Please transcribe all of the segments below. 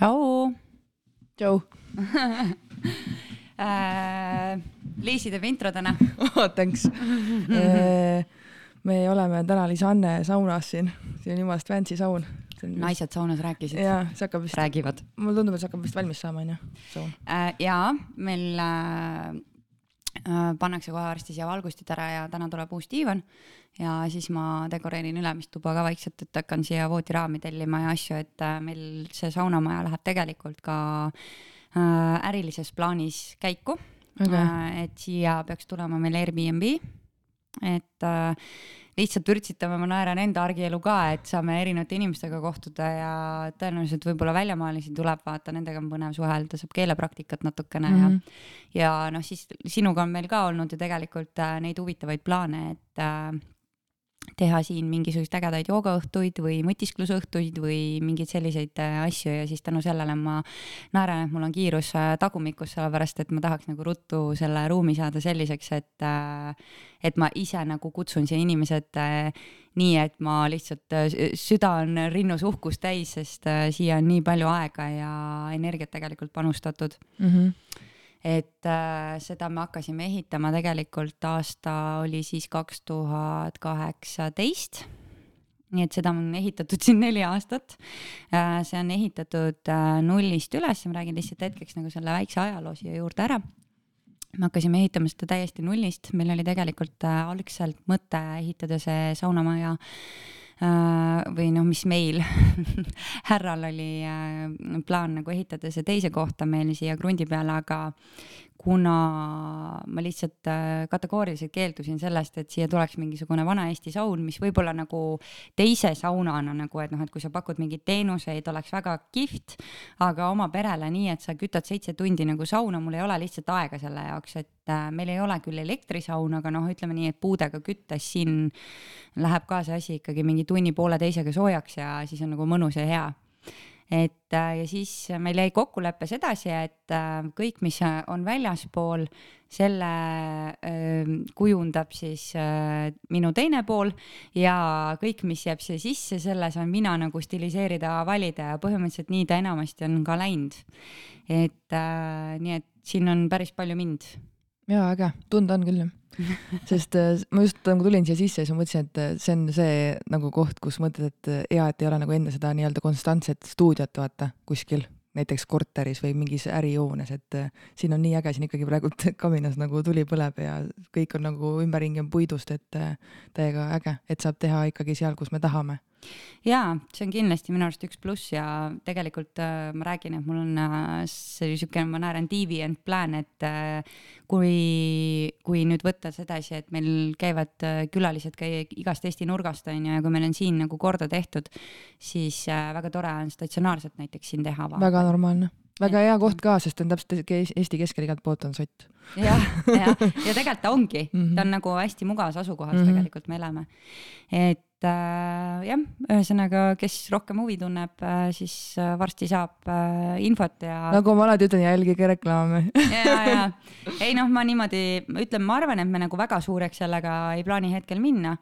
tšau tšau äh,. Liisi teeb intro täna oh,. Thanks me oleme täna Lisanne saunas siin, siin on jumalast fancy saun. naised saunas rääkisid? jaa, see hakkab vist. räägivad. mulle tundub, et see hakkab vist valmis saama, onju, saun äh,. jaa, meil äh, äh, pannakse kohe varsti siia valgustid ära ja täna tuleb uus diivan. Ja siis ma dekoreerin ülemist tuba ka vaikselt, et hakkan siia voodiraami tellima ja asju, et äh, meil see saunamaja läheb tegelikult ka äh, ärilises plaanis käiku. Okay.. Äh, et siia peaks tulema meil Airbnb, et äh, lihtsalt ürtsitame, ma naeran enda argielu ka, et saame erinevate inimestega kohtuda ja tõenäoliselt võib-olla väljamaalisi tuleb, vaata, nendega on põnev suhelda, saab keelepraktikat natukene mm -hmm. ja, ja noh, siis sinuga on meil ka olnud ju tegelikult äh, neid huvitavaid plaane, et äh, teha siin mingisuguseid ägedaid joogaõhtuid või mõtisklusõhtuid või mingeid selliseid äh, asju ja siis tänu sellele ma naeran, et mul on kiirus äh, tagumikus, sellepärast et ma tahaks nagu ruttu selle ruumi saada selliseks, et äh, et ma ise nagu kutsun siia inimesed nii, et ma lihtsalt, süda on rinnus uhkust täis, sest siia on nii palju aega ja energiat tegelikult panustatud mm. -hmm et äh, seda me hakkasime ehitama tegelikult aasta oli siis kaks tuhat kaheksateist nii et seda on ehitatud siin neli aastat. Äh, see on ehitatud äh, nullist üles, ma räägin lihtsalt hetkeks nagu selle väikse ajaloo siia juurde ära. me hakkasime ehitama seda täiesti nullist, meil oli tegelikult äh, algselt mõte ehitada see saunamaja või noh, mis meil härral oli plaan nagu ehitada see teise kohta meil siia krundi peale, aga kuna ma lihtsalt äh, kategooriliselt keeldusin sellest, et siia tuleks mingisugune vana Eesti saun, mis võib-olla nagu teise saunana nagu, et noh, et kui sa pakud mingeid teenuseid, oleks väga kihvt, aga oma perele nii, et sa kütad seitse tundi nagu sauna, mul ei ole lihtsalt aega selle jaoks, et äh, meil ei ole küll elektrisaun, aga noh, ütleme nii, et puudega küttes siin läheb ka see asi ikkagi mingi tunni-pooleteisega soojaks ja siis on nagu mõnus ja hea et äh, ja siis meil jäi kokkuleppes edasi, et äh, kõik, mis on väljaspool, selle ähm, kujundab siis äh, minu teine pool ja kõik, mis jääb siia sisse, selle saan mina nagu stiliseerida, valida ja põhimõtteliselt nii ta enamasti on ka läinud. et nii, et siin on päris palju mind. Jaa, äge, tunda on küll jah. Sest äh, ma just nagu tulin siia sisse, siis ma mõtlesin, et äh, see on see nagu koht, kus mõtled, et äh, hea, et ei ole nagu enne seda nii-öelda konstantset stuudiot, vaata, kuskil näiteks korteris või mingis ärihoones, et siin on nii äge, siin ikkagi praegu kaminas nagu tuli põleb ja kõik on nagu ümberringi on puidust, et täiega äge, et saab teha ikkagi seal, kus me tahame jaa, see on kindlasti minu arust üks pluss ja tegelikult äh, ma räägin, et mul on äh, see sihuke, ma näen deviant plan, et äh, kui, kui nüüd võtta sedasi, et meil käivad äh, külalised ka igast Eesti nurgast on ju, ja kui meil on siin nagu korda tehtud, siis äh, väga tore on statsionaarselt näiteks siin teha. väga normaalne väga hea koht ka, sest on täpselt Eesti keskel igalt poolt on sott. jah, jah, ja tegelikult ta ongi mm, -hmm. ta on nagu hästi mugavas asukohas mm -hmm. tegelikult me elame. et äh, jah, ühesõnaga, kes rohkem huvi tunneb äh,, siis äh, varsti saab äh, infot ja. nagu ma alati ütlen, jälgige reklaame ja, ja ei noh, ma niimoodi ütlen, ma arvan, et me nagu väga suureks sellega ei plaani hetkel minna,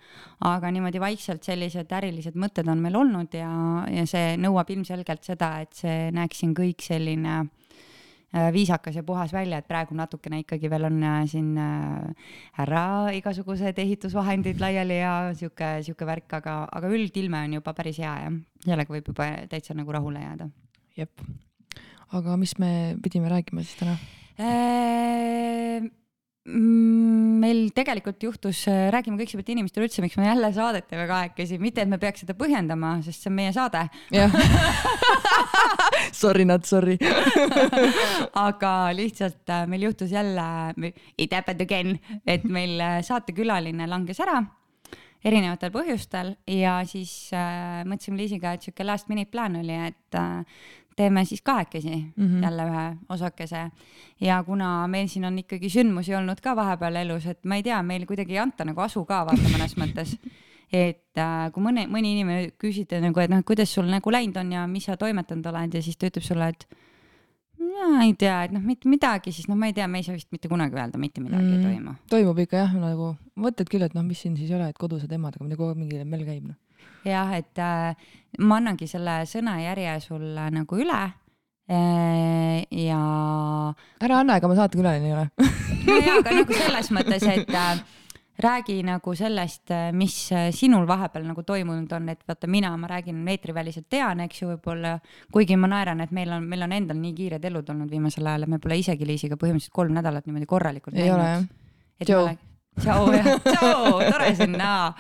aga niimoodi vaikselt sellised ärilised mõtted on meil olnud ja, ja see nõuab ilmselgelt seda, et see näeks siin kõik selline Äh, viisakas ja puhas välja, et praegu natukene ikkagi veel on äh, siin äh, ära igasugused ehitusvahendid laiali ja sihuke, sihuke värk, aga, aga üldilme on juba päris hea ja sellega võib juba täitsa nagu rahule jääda. jep. aga mis me pidime rääkima siis täna? Meil tegelikult juhtus, räägime kõigepealt inimestele üldse, miks me jälle saadet teeme kahekesi, mitte et me peaks seda põhjendama, sest see on meie saade. Sorry not sorry aga lihtsalt äh, meil juhtus jälle, it happened again, et meil äh, saatekülaline langes ära erinevatel põhjustel ja siis äh, mõtlesime Liisiga, et sihuke last minute plaan oli, et äh, teeme siis kahekesi mm -hmm. jälle ühe osakese. ja kuna meil siin on ikkagi sündmusi olnud ka vahepeal elus, et ma ei tea, meil kuidagi ei anta nagu asu ka vaata mõnes mõttes. et äh, kui mõne, mõni inimene küsib nagu, et noh, kuidas sul nagu läinud on ja mis sa toimetanud oled ja siis ta ütleb sulle, et ma ei tea, et noh, mitte midagi, siis noh, ma ei tea, me ei saa vist mitte kunagi öelda, mitte midagi mm, ei toimu. toimub ikka jah, nagu mõtled küll, et noh, mis siin siis ei ole, et kodused emad, aga muidu kogu aeg mingi mell käib noh jah, et äh, ma annangi selle sõnajärje sulle nagu üle ja. ära anna, ega ma saatekülaline ei ole no jaa, aga nagu selles mõttes, et äh, räägi nagu sellest, mis sinul vahepeal nagu toimunud on, et vaata, mina, ma räägin eetriväliselt tean, eks ju, võib-olla, kuigi ma naeran, et meil on, meil on endal nii kiired elud olnud viimasel ajal, et me pole isegi Liisiga põhimõtteliselt kolm nädalat niimoodi korralikult ei näinud. ole jah. tšau. Tšau jah, tšau, tore sind näha.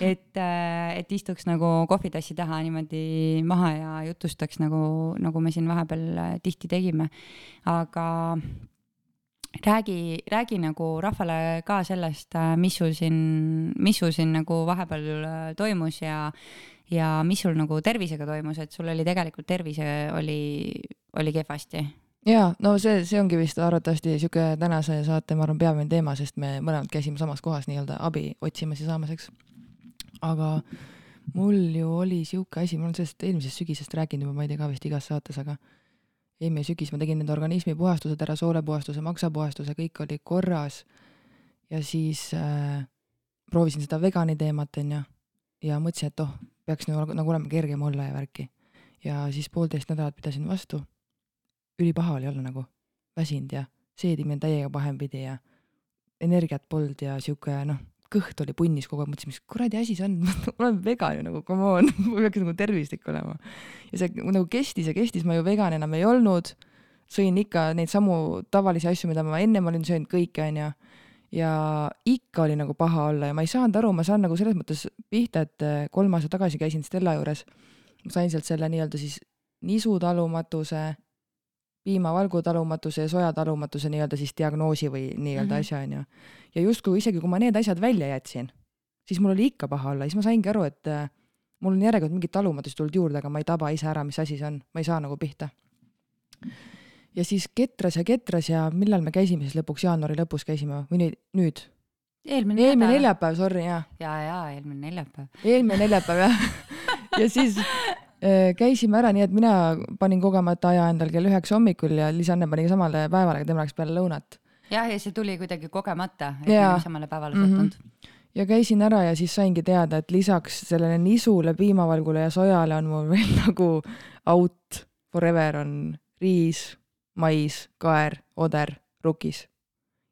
et, et istuks nagu kohvitassi taha niimoodi maha ja jutustaks nagu, nagu me siin vahepeal tihti tegime. aga räägi, räägi nagu rahvale ka sellest, äh, mis sul siin, mis sul siin nagu vahepeal äh, toimus ja, ja mis sul nagu tervisega toimus, et sul oli tegelikult tervis oli, oli kehvasti ja no see, see ongi vist arvatavasti sihuke tänase saate, ma arvan, peamine teema, sest me mõlemad käisime samas kohas nii-öelda abi otsimas ja saamas, eks. aga mul ju oli sihuke asi, ma olen sellest eelmisest sügisest rääkinud juba, ma ei tea ka vist igas saates, aga eelmine sügis ma tegin need organismi puhastused ära, soolepuhastuse, maksapuhastuse, kõik oli korras. ja siis äh, proovisin seda vegani teemat, onju, ja mõtlesin, et oh, peaks nagu, nagu olema kergem olla ja värki. ja siis poolteist nädalat pidasin vastu. Ülipaha oli olla nagu, väsinud ja seedimine täiega pahempidi ja energiat polnud ja sihuke noh kõht oli punnis kogu aeg, mõtlesin, mis kuradi asi see on? Ma olen vegan ju nagu, come on. Ma peaks nagu tervislik olema. ja see nagu kestis ja kestis, ma ju vegan enam ei olnud, sõin ikka neid samu tavalisi asju, mida ma ennem olin söönud, kõike onju. ja ikka oli nagu paha olla ja ma ei saanud aru, ma saan nagu selles mõttes pihta, et eh, kolm aastat tagasi käisin Stella juures, sain sealt selle nii-öelda siis nisutalumatuse piimavalgutalumatuse ja sojatalumatuse nii-öelda siis diagnoosi või nii-öelda mm -hmm. asja, onju. ja justkui isegi, kui ma need asjad välja jätsin, siis mul oli ikka paha olla, siis ma saingi aru, et äh, mul on järjekord mingit talumatust tulnud juurde, aga ma ei taba ise ära, mis asi see on, ma ei saa nagu pihta. ja siis ketras ja ketras ja millal me käisime siis lõpuks, jaanuari lõpus käisime või nüüd, nüüd? eelmine, eelmine neljapäev, sorry, jaa. ja, ja eelmine neljapäev. eelmine neljapäev jah ja siis käisime ära nii, et mina panin kogemata aja endal kell üheksa hommikul ja Liis-Anne pani samale päevale, aga tema läks peale lõunat. jah, ja see tuli kuidagi kogemata, et me samale päevale sattunud mm. -hmm. ja käisin ära ja siis saingi teada, et lisaks sellele nisule, piimavalgule ja sojale on mul veel nagu out forever on riis, mais, kaer, oder, rukis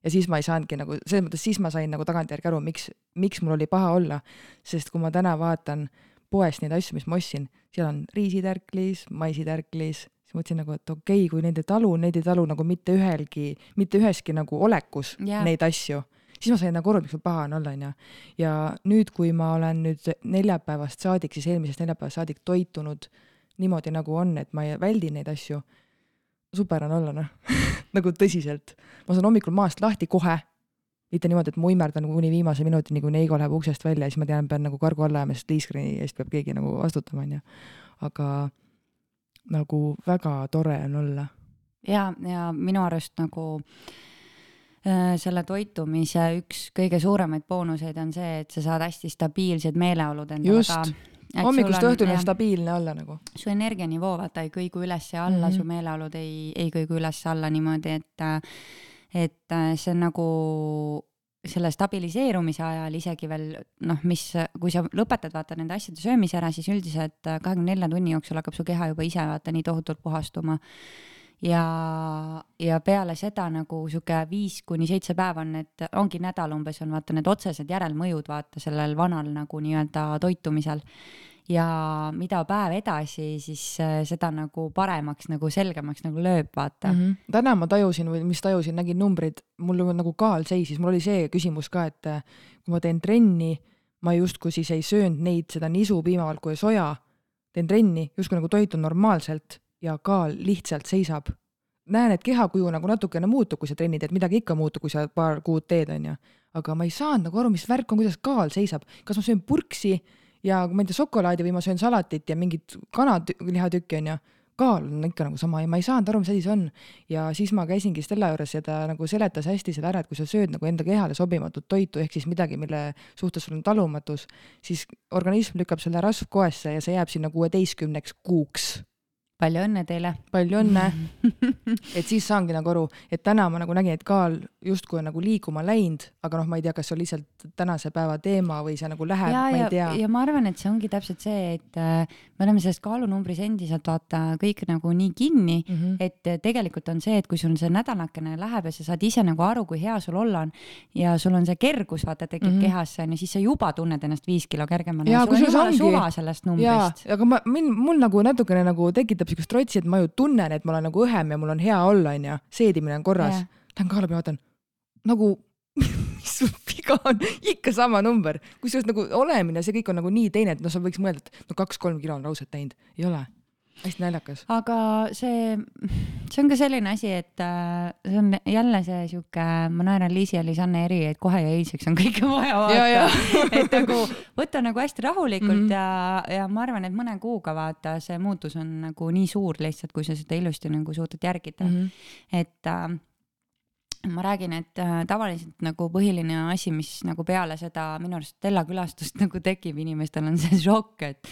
ja siis ma ei saanudki nagu, selles mõttes siis ma sain nagu tagantjärgi aru, miks, miks mul oli paha olla, sest kui ma täna vaatan poest neid asju, mis ma ostsin, seal on riisitärklis, maisitärklis, siis mõtlesin nagu, et okei okay,, kui neid ei talu, neid ei talu nagu mitte ühelgi, mitte üheski nagu olekus yeah. neid asju, siis ma sain nagu aru, miks mul paha on olla, onju. ja nüüd, kui ma olen nüüd neljapäevast saadik, siis eelmisest neljapäevast saadik toitunud niimoodi, nagu on, et ma väldin neid asju, super on olla, noh nagu tõsiselt. ma saan hommikul maast lahti kohe mitte niimoodi, et ma uimerdan kuni viimase minutini, kuni Eigo läheb uksest välja ja siis ma tean, pean nagu kargu alla jääma, sest liiskrini eest peab keegi nagu vastutama, onju. aga nagu väga tore on olla. ja, ja minu arust nagu äh, selle toitumise üks kõige suuremaid boonuseid on see, et sa saad hästi stabiilsed meeleolud endale ka hommikust õhtuni on stabiilne olla nagu. su energianivoo vaata ei kõigu üles ja alla mm, -hmm. su meeleolud ei, ei kõigu üles-alla niimoodi, et äh, et äh, see on nagu selle stabiliseerumise ajal isegi veel noh, mis, kui sa lõpetad vaata nende asjade söömise ära, siis üldiselt äh, kahekümne nelja tunni jooksul hakkab su keha juba ise vaata nii tohutult puhastuma. ja, ja peale seda nagu sihuke viis kuni seitse päeva on need, ongi nädal umbes on vaata need otsesed järelmõjud vaata sellel vanal nagu nii-öelda toitumisel ja mida päev edasi, siis äh, seda nagu paremaks nagu selgemaks nagu lööb, vaata mm. -hmm. täna ma tajusin või mis tajusin, nägin numbrid, mul nagu kaal seisis, mul oli see küsimus ka, et äh, kui ma teen trenni, ma justkui siis ei söönud neid, seda nisu, piimavalku ja soja, teen trenni, justkui nagu toitun normaalselt ja kaal lihtsalt seisab. näen, et kehakuju nagu natukene muutub, kui sa trenni teed, midagi ikka muutub, kui sa paar kuud teed, onju. aga ma ei saanud nagu aru, mis värk on, kuidas kaal seisab, kas ma söön purksi ja kui ma ei tea, šokolaadi või ma söön salatit ja mingit kanalihatükki onju, kaal on ikka nagu sama ja ma ei saanud aru, mis asi see on. ja siis ma käisingi Stella juures ja ta nagu seletas hästi selle ära, et kui sa sööd nagu enda kehale sobimatut toitu, ehk siis midagi, mille suhtes sul on talumatus, siis organism lükkab selle rasvkoesse ja see jääb sinna kuueteistkümneks kuuks palju õnne teile. palju õnne et siis saangi nagu aru, et täna ma nagu nägin, et Kaal justkui on nagu liikuma läinud, aga noh, ma ei tea, kas see on lihtsalt tänase päeva teema või see nagu läheb, ma ei tea. ja ma arvan, et see ongi täpselt see, et äh, me oleme selles kaalunumbris endiselt vaata kõik nagu nii kinni mm, -hmm. et äh, tegelikult on see, et kui sul see nädalakene läheb ja sa saad ise nagu aru, kui hea sul olla on ja sul on see kergus vaata tekib mm -hmm. kehasse onju, siis sa juba tunned ennast viis kilo kergemana ja, ja sul on ongi... suva sellest numbrist. aga ma, mul nagu natukene nagu tekitab siukest trotsi, et ma ju tunnen, et ma olen nagu õhem ja mul on hea olla onju, seedimine on korras. Lähen kaalu peale, vaatan nagu mis sul viga on, ikka sama number, kusjuures nagu olemine, see kõik on nagu nii teine, et noh, sa võiks mõelda, et no kaks-kolm kilo on raudselt läinud, ei ole hästi naljakas. aga see, see on ka selline asi, et äh, see on jälle see sihuke, ma naeran Liisi ja Liisanne eri, et kohe ja eilseks on kõike vaja vaata. et nagu võtta nagu hästi rahulikult mm -hmm. ja, ja ma arvan, et mõne kuuga vaata, see muutus on nagu nii suur lihtsalt, kui sa seda ilusti nagu suudad järgida mm. -hmm. et äh, ma räägin, et äh, tavaliselt nagu põhiline asi, mis nagu peale seda minu arust Stella külastust nagu tekib inimestel on see šokk, et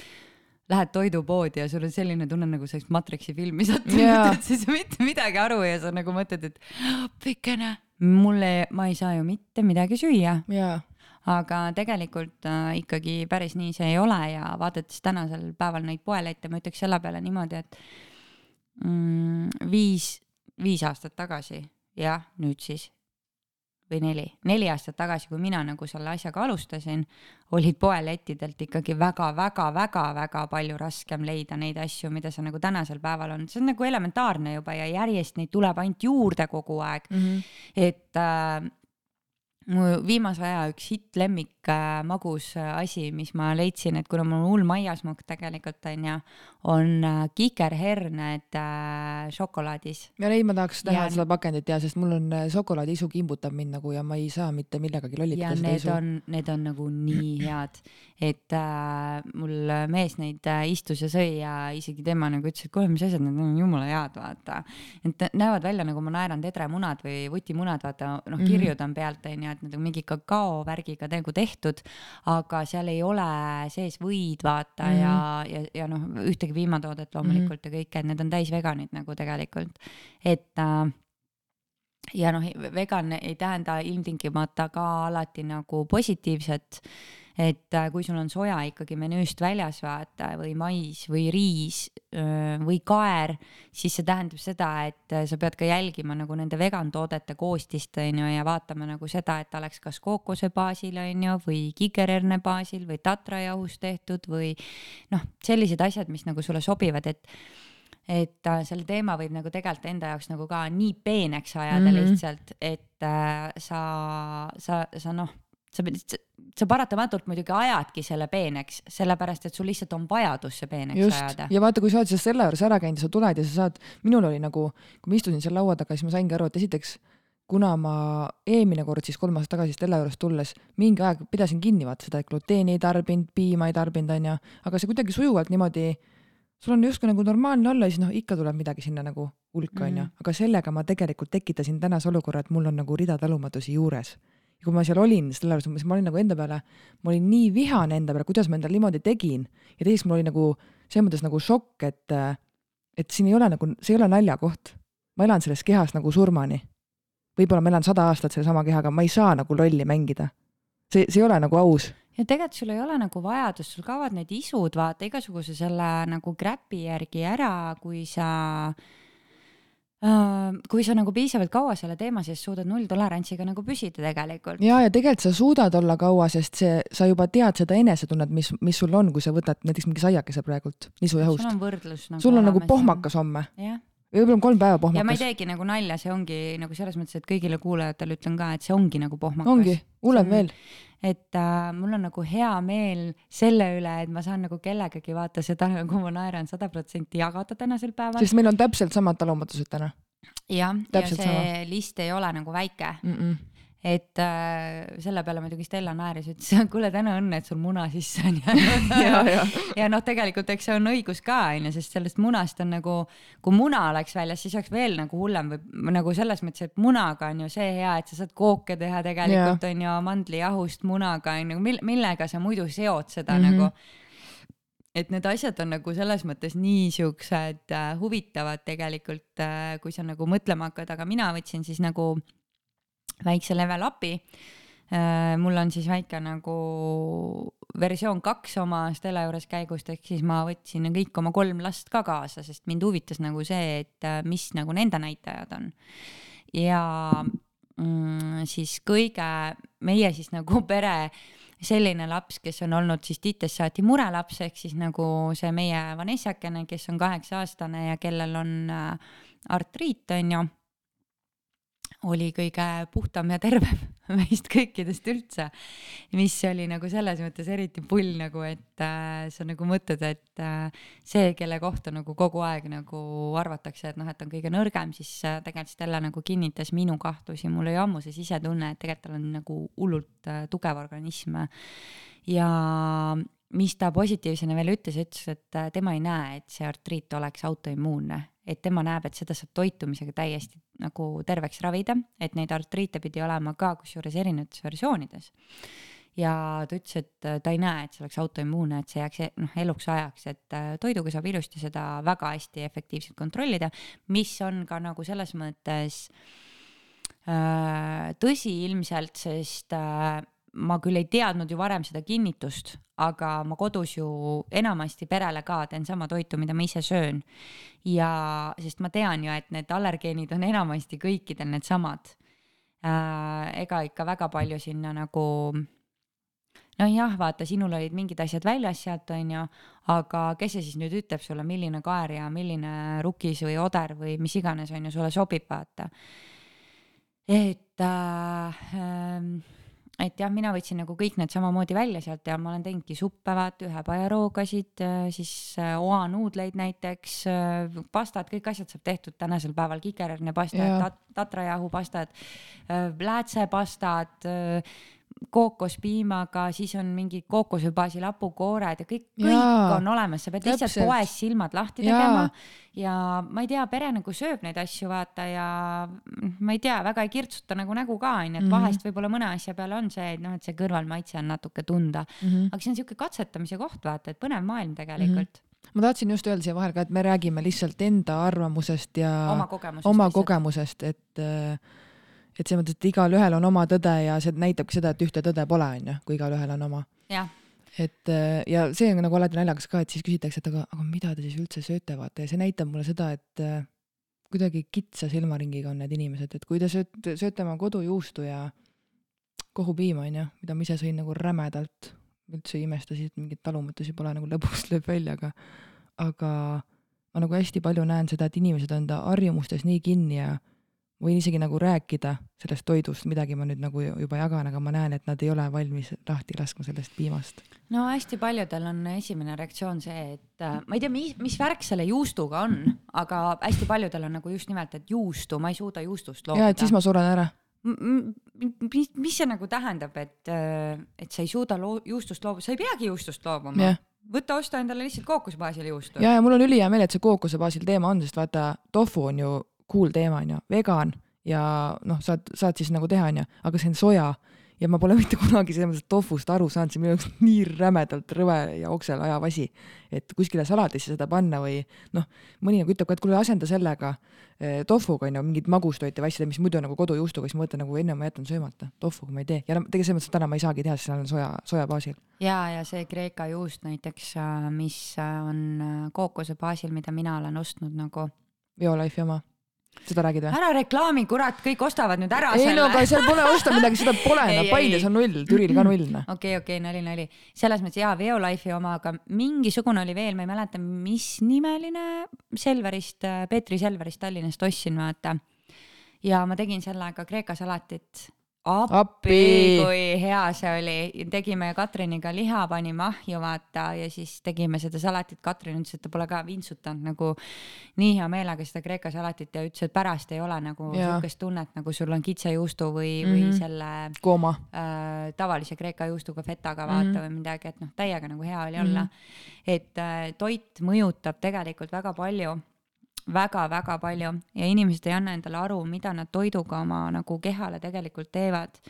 lähed toidupoodi ja sul on selline tunne, nagu sa oleks Matrixi filmi sattunud yeah., et siis mitte midagi aru ja sa nagu mõtled, et pikene, mulle, ma ei saa ju mitte midagi süüa yeah. aga tegelikult äh, ikkagi päris nii see ei ole ja vaadates tänasel päeval neid poelette, ma ütleks selle peale niimoodi, et mm, viis, viis aastat tagasi jah, nüüd siis või neli, neli aastat tagasi, kui mina nagu selle asjaga alustasin, olid poelettidelt ikkagi väga-väga-väga-väga palju raskem leida neid asju, mida sa nagu tänasel päeval on, see on nagu elementaarne juba ja järjest neid tuleb ainult juurde kogu aeg mm. -hmm. et äh, mu viimase aja üks hittlemmik äh, magus äh, asi, mis ma leidsin, et kuna mul hull maiasmokk tegelikult on ju, on äh, kikerherned äh, šokolaadis. ja neid ma tahaks näha ja... seda pakendit ja, sest mul on äh, šokolaadiisu kimbutab mind nagu ja ma ei saa mitte millegagi lollitada seda isu. on, need on nagu nii head, et äh, mul mees neid äh, istus ja sõi ja isegi tema nagu ütles, et kuule, mis asjad, need on jumala head, vaata. et näevad välja nagu ma naeran tedremunad või vutimunad, vaata, noh, kirjud mhm. on pealt onju onju, et need on mingi kakaovärgiga nagu tehtud, aga seal ei ole sees võid vaata mm -hmm. ja, ja, ja noh, ühtegi piimatoodet loomulikult mm -hmm. ja kõike, et need on täis veganid nagu tegelikult, et äh, ja noh, vegan ei tähenda ilmtingimata ka alati nagu positiivset. Et äh, kui sul on soja ikkagi menüüst väljas vaata või mais või riis või kaer, siis see tähendab seda, et äh, sa pead ka jälgima nagu nende vegantoodete koostist on ju ja vaatama nagu seda, et oleks kas kookose baasil on ju või kikerherne baasil või tatrajahust tehtud või noh, sellised asjad, mis nagu sulle sobivad, et et äh, selle teema võib nagu tegelikult enda jaoks nagu ka nii peeneks ajada mm -hmm. lihtsalt, et äh, sa, sa, sa noh sa, sa paratamatult muidugi ajadki selle peeneks, sellepärast et sul lihtsalt on vajadus see peeneks Just. ajada. ja vaata, kui sa oled sellest selle juures ära käinud ja sa tuled ja sa saad, minul oli nagu, kui ma istusin seal laua taga, siis ma saingi aru, et esiteks kuna ma eelmine kord siis kolm aastat tagasi Stella juures tulles mingi aeg pidasin kinni vaata seda, et gluteeni ei tarbinud, piima ei tarbinud, onju, aga see kuidagi sujuvalt niimoodi, sul on justkui nagu normaalne olla ja siis noh, ikka tuleb midagi sinna nagu hulka, onju, mhm. aga sellega ma tegelikult tekitasin tänase olukorra, et mul on nagu rida talumatusi juures ja kui ma seal olin, selle arust, siis ma olin nagu enda peale, ma olin nii vihane enda peale, kuidas ma endale niimoodi tegin ja teiseks mul oli nagu selles mõttes nagu šokk, et, et siin ei ole nagu, see ei ole naljakoht. ma elan selles kehas nagu surmani. võib-olla ma elan sada aastat sellesama kehaga, ma ei saa nagu lolli mängida. see, see ei ole nagu aus ja tegelikult sul ei ole nagu vajadust, sul kaovad need isud, vaata igasuguse selle nagu crap'i järgi ära, kui sa äh, kui sa nagu piisavalt kaua selle teema sees suudad nulltolerantsiga nagu püsida tegelikult. ja, ja tegelikult sa suudad olla kaua, sest see, sa juba tead seda enesetunnet, mis, mis sul on, kui sa võtad näiteks mingi saiakese praegult nisujahust. sul on võrdlus nagu. sul on nagu pohmakas homme. Võib-olla on kolm päeva pohmakas. ja ma ei teegi nagu nalja, see ongi nagu selles mõttes, et kõigile kuulajatele ütlen ka, et see ongi nagu pohmakas. ongi, hullem veel et äh, mul on nagu hea meel selle üle, et ma saan nagu kellegagi vaata seda nagu ma naeran sada protsenti jagada tänasel päeval. sest meil on täpselt samad talumatused täna. jah, ja see sama. list ei ole nagu väike mm. -mm et äh, selle peale muidugi Stella naeris, ütles, kuule täna õnne, et sul muna sisse on ja, ja, ja. ja noh, tegelikult eks see on õigus ka onju, sest sellest munast on nagu, kui muna oleks väljas, siis oleks veel nagu hullem või nagu selles mõttes, et munaga on ju see hea, et sa saad kooke teha tegelikult on ju mandlijahust munaga on ju, millega sa muidu seod seda mm -hmm. nagu et need asjad on nagu selles mõttes nii siuksed äh, huvitavad tegelikult äh,, kui sa nagu mõtlema hakkad, aga mina võtsin siis nagu väikse level up'i äh,. mul on siis väike nagu versioon kaks oma Stella juures käigust, ehk siis ma võtsin kõik oma kolm last ka kaasa, sest mind huvitas nagu see, et äh, mis nagu nende näitajad on. ja mm, siis kõige, meie siis nagu pere selline laps, kes on olnud siis titest saati murelaps, ehk siis nagu see meie Vanessakene, kes on kaheksa aastane ja kellel on äh, artriit, on ju oli kõige puhtam ja tervem meist kõikidest üldse. mis oli nagu selles mõttes eriti pull nagu, et äh, sa nagu mõtled, et äh, see, kelle kohta nagu kogu aeg nagu arvatakse, et noh, et on kõige nõrgem, siis äh, tegelikult Stella nagu kinnitas minu kahtlusi, mul oli ammu see sisetunne, et tegelikult tal on nagu hullult äh, tugev organism. ja mis ta positiivsena veel ütles, ütles, et äh, tema ei näe, et see artriit oleks autoimmuunne, et tema näeb, et seda saab toitumisega täiesti nagu terveks ravida, et neid artriite pidi olema ka kusjuures erinevates versioonides. ja ta ütles, et äh, ta ei näe, et see oleks autoimmuunne, et see jääks e-, noh eluks ajaks, et äh, toiduga saab ilusti seda väga hästi efektiivselt kontrollida, mis on ka nagu selles mõttes äh, tõsi ilmselt, sest ma küll ei teadnud ju varem seda kinnitust, aga ma kodus ju enamasti perele ka teen sama toitu, mida ma ise söön. ja, sest ma tean ju, et need allergeenid on enamasti kõikidel needsamad äh,. ega ikka väga palju sinna nagu nojah, vaata, sinul olid mingid asjad väljas sealt, onju, aga kes see siis nüüd ütleb sulle, milline kaer ja milline rukis või oder või mis iganes, onju, sulle sobib, vaata. et äh, äh et jah, mina võtsin nagu kõik need samamoodi välja sealt ja ma olen teinudki suppe, vaata, ühepajaroogasid, äh, siis äh, oanuudleid näiteks, äh, pastad, kõik asjad saab tehtud tänasel päeval, kikerhernepastad tat,, tatrajahupastad, läätsepastad kookospiimaga, siis on mingid kookose baasil hapukoored ja kõik, kõik on olemas, sa pead lihtsalt täpselt. poes silmad lahti Jaa. tegema. ja ma ei tea, pere nagu sööb neid asju, vaata ja ma ei tea, väga ei kirtsuta nagu nägu ka onju, et -hmm. vahest võib-olla mõne asja peale on see, et noh, et see kõrvalmaitse on natuke tunda mm. -hmm. aga see on siuke katsetamise koht, vaata, et põnev maailm tegelikult mm. -hmm ma tahtsin just öelda siia vahele ka, et me räägime lihtsalt enda arvamusest ja oma kogemusest, oma kogemusest, et äh, et selles mõttes, et igalühel on oma tõde ja see näitabki seda, et ühte tõde pole, onju, kui igalühel on oma. et äh, ja see on nagu alati naljakas ka, et siis küsitakse, et aga, aga mida te siis üldse sööte, vaata. Ja see näitab mulle seda, et äh, kuidagi kitsa silmaringiga on need inimesed, et kui te sööte, sööte oma kodujuustu ja kohupiima, onju, mida ma ise sõin nagu rämedalt, üldse ei imesta siis, et mingeid talumatusi pole nagu lõbust lööb välja, aga, aga ma nagu hästi palju näen seda, et inimesed on enda harjumustes nii kinni ja võin isegi nagu rääkida sellest toidust, midagi ma nüüd nagu juba jagan, aga ma näen, et nad ei ole valmis lahti laskma sellest piimast. no hästi paljudel on esimene reaktsioon see, et äh, ma ei tea, mis, mis värk selle juustuga on, aga hästi paljudel on nagu just nimelt, et juustu, ma ei suuda juustust loobuda. ja, et siis ma suren ära. mis, mis see nagu tähendab, et, äh, et sa ei suuda loo-, juustust loobuda, sa ei peagi juustust loobuma yeah võta, osta endale lihtsalt kookosebaasil juustu. ja, ja mul on ülihea meel, et see kookosebaasil teema on, sest vaata, tofu on ju cool teema onju, vegan. Ja noh, saad, saad siis nagu teha onju, aga see on soja. Ja ma pole mitte kunagi selles mõttes tofust aru saanud, see on minu jaoks nii rämedalt rõve ja oksel ajav asi, et kuskile salatisse seda panna või noh, mõni nagu ütleb ka, et kuule asenda sellega eh, tofuga onju, mingid magustoite või asjad, mis muidu nagu kodujuustuga, siis ma mõtlen nagu enne ma jätan söömata, tofuga ma ei tee. Ja no tegelikult selles mõttes, täna ma ei saagi teha, sest seal on soja, soja baasil. ja, ja see Kreeka juust näiteks, äh, mis äh, on äh, kookose baasil, mida mina olen ostnud nagu. Biolife'i oma seda räägid või? ära reklaami, kurat, kõik ostavad nüüd ära ei selle. ei no aga seal pole osta midagi, seda pole, no Paides on null, Türil ka null. okei okay,, okei okay,, nali, nali. selles mõttes jaa, Veolife'i oma, aga mingisugune oli veel, ma ei mäleta, mis nimeline Selverist, Peetri Selverist Tallinnast ostsin, vaata. ja ma tegin sellega Kreeka salatit appi, kui hea see oli, tegime Katriniga liha, panime ahju, vaata, ja siis tegime seda salatit. Katrin ütles, et ta pole ka vintsutanud nagu nii hea meelega seda Kreeka salatit ja ütles, et pärast ei ole nagu sihukest tunnet, nagu sul on kitsejuustu või mm, -hmm. või mhm. selle kooma äh, tavalise Kreeka juustuga, fetaga vaata mm -hmm. või midagi, et noh, täiega nagu hea oli olla mm. -hmm. et äh, toit mõjutab tegelikult väga palju väga-väga palju ja inimesed ei anna endale aru, mida nad toiduga oma nagu kehale tegelikult teevad.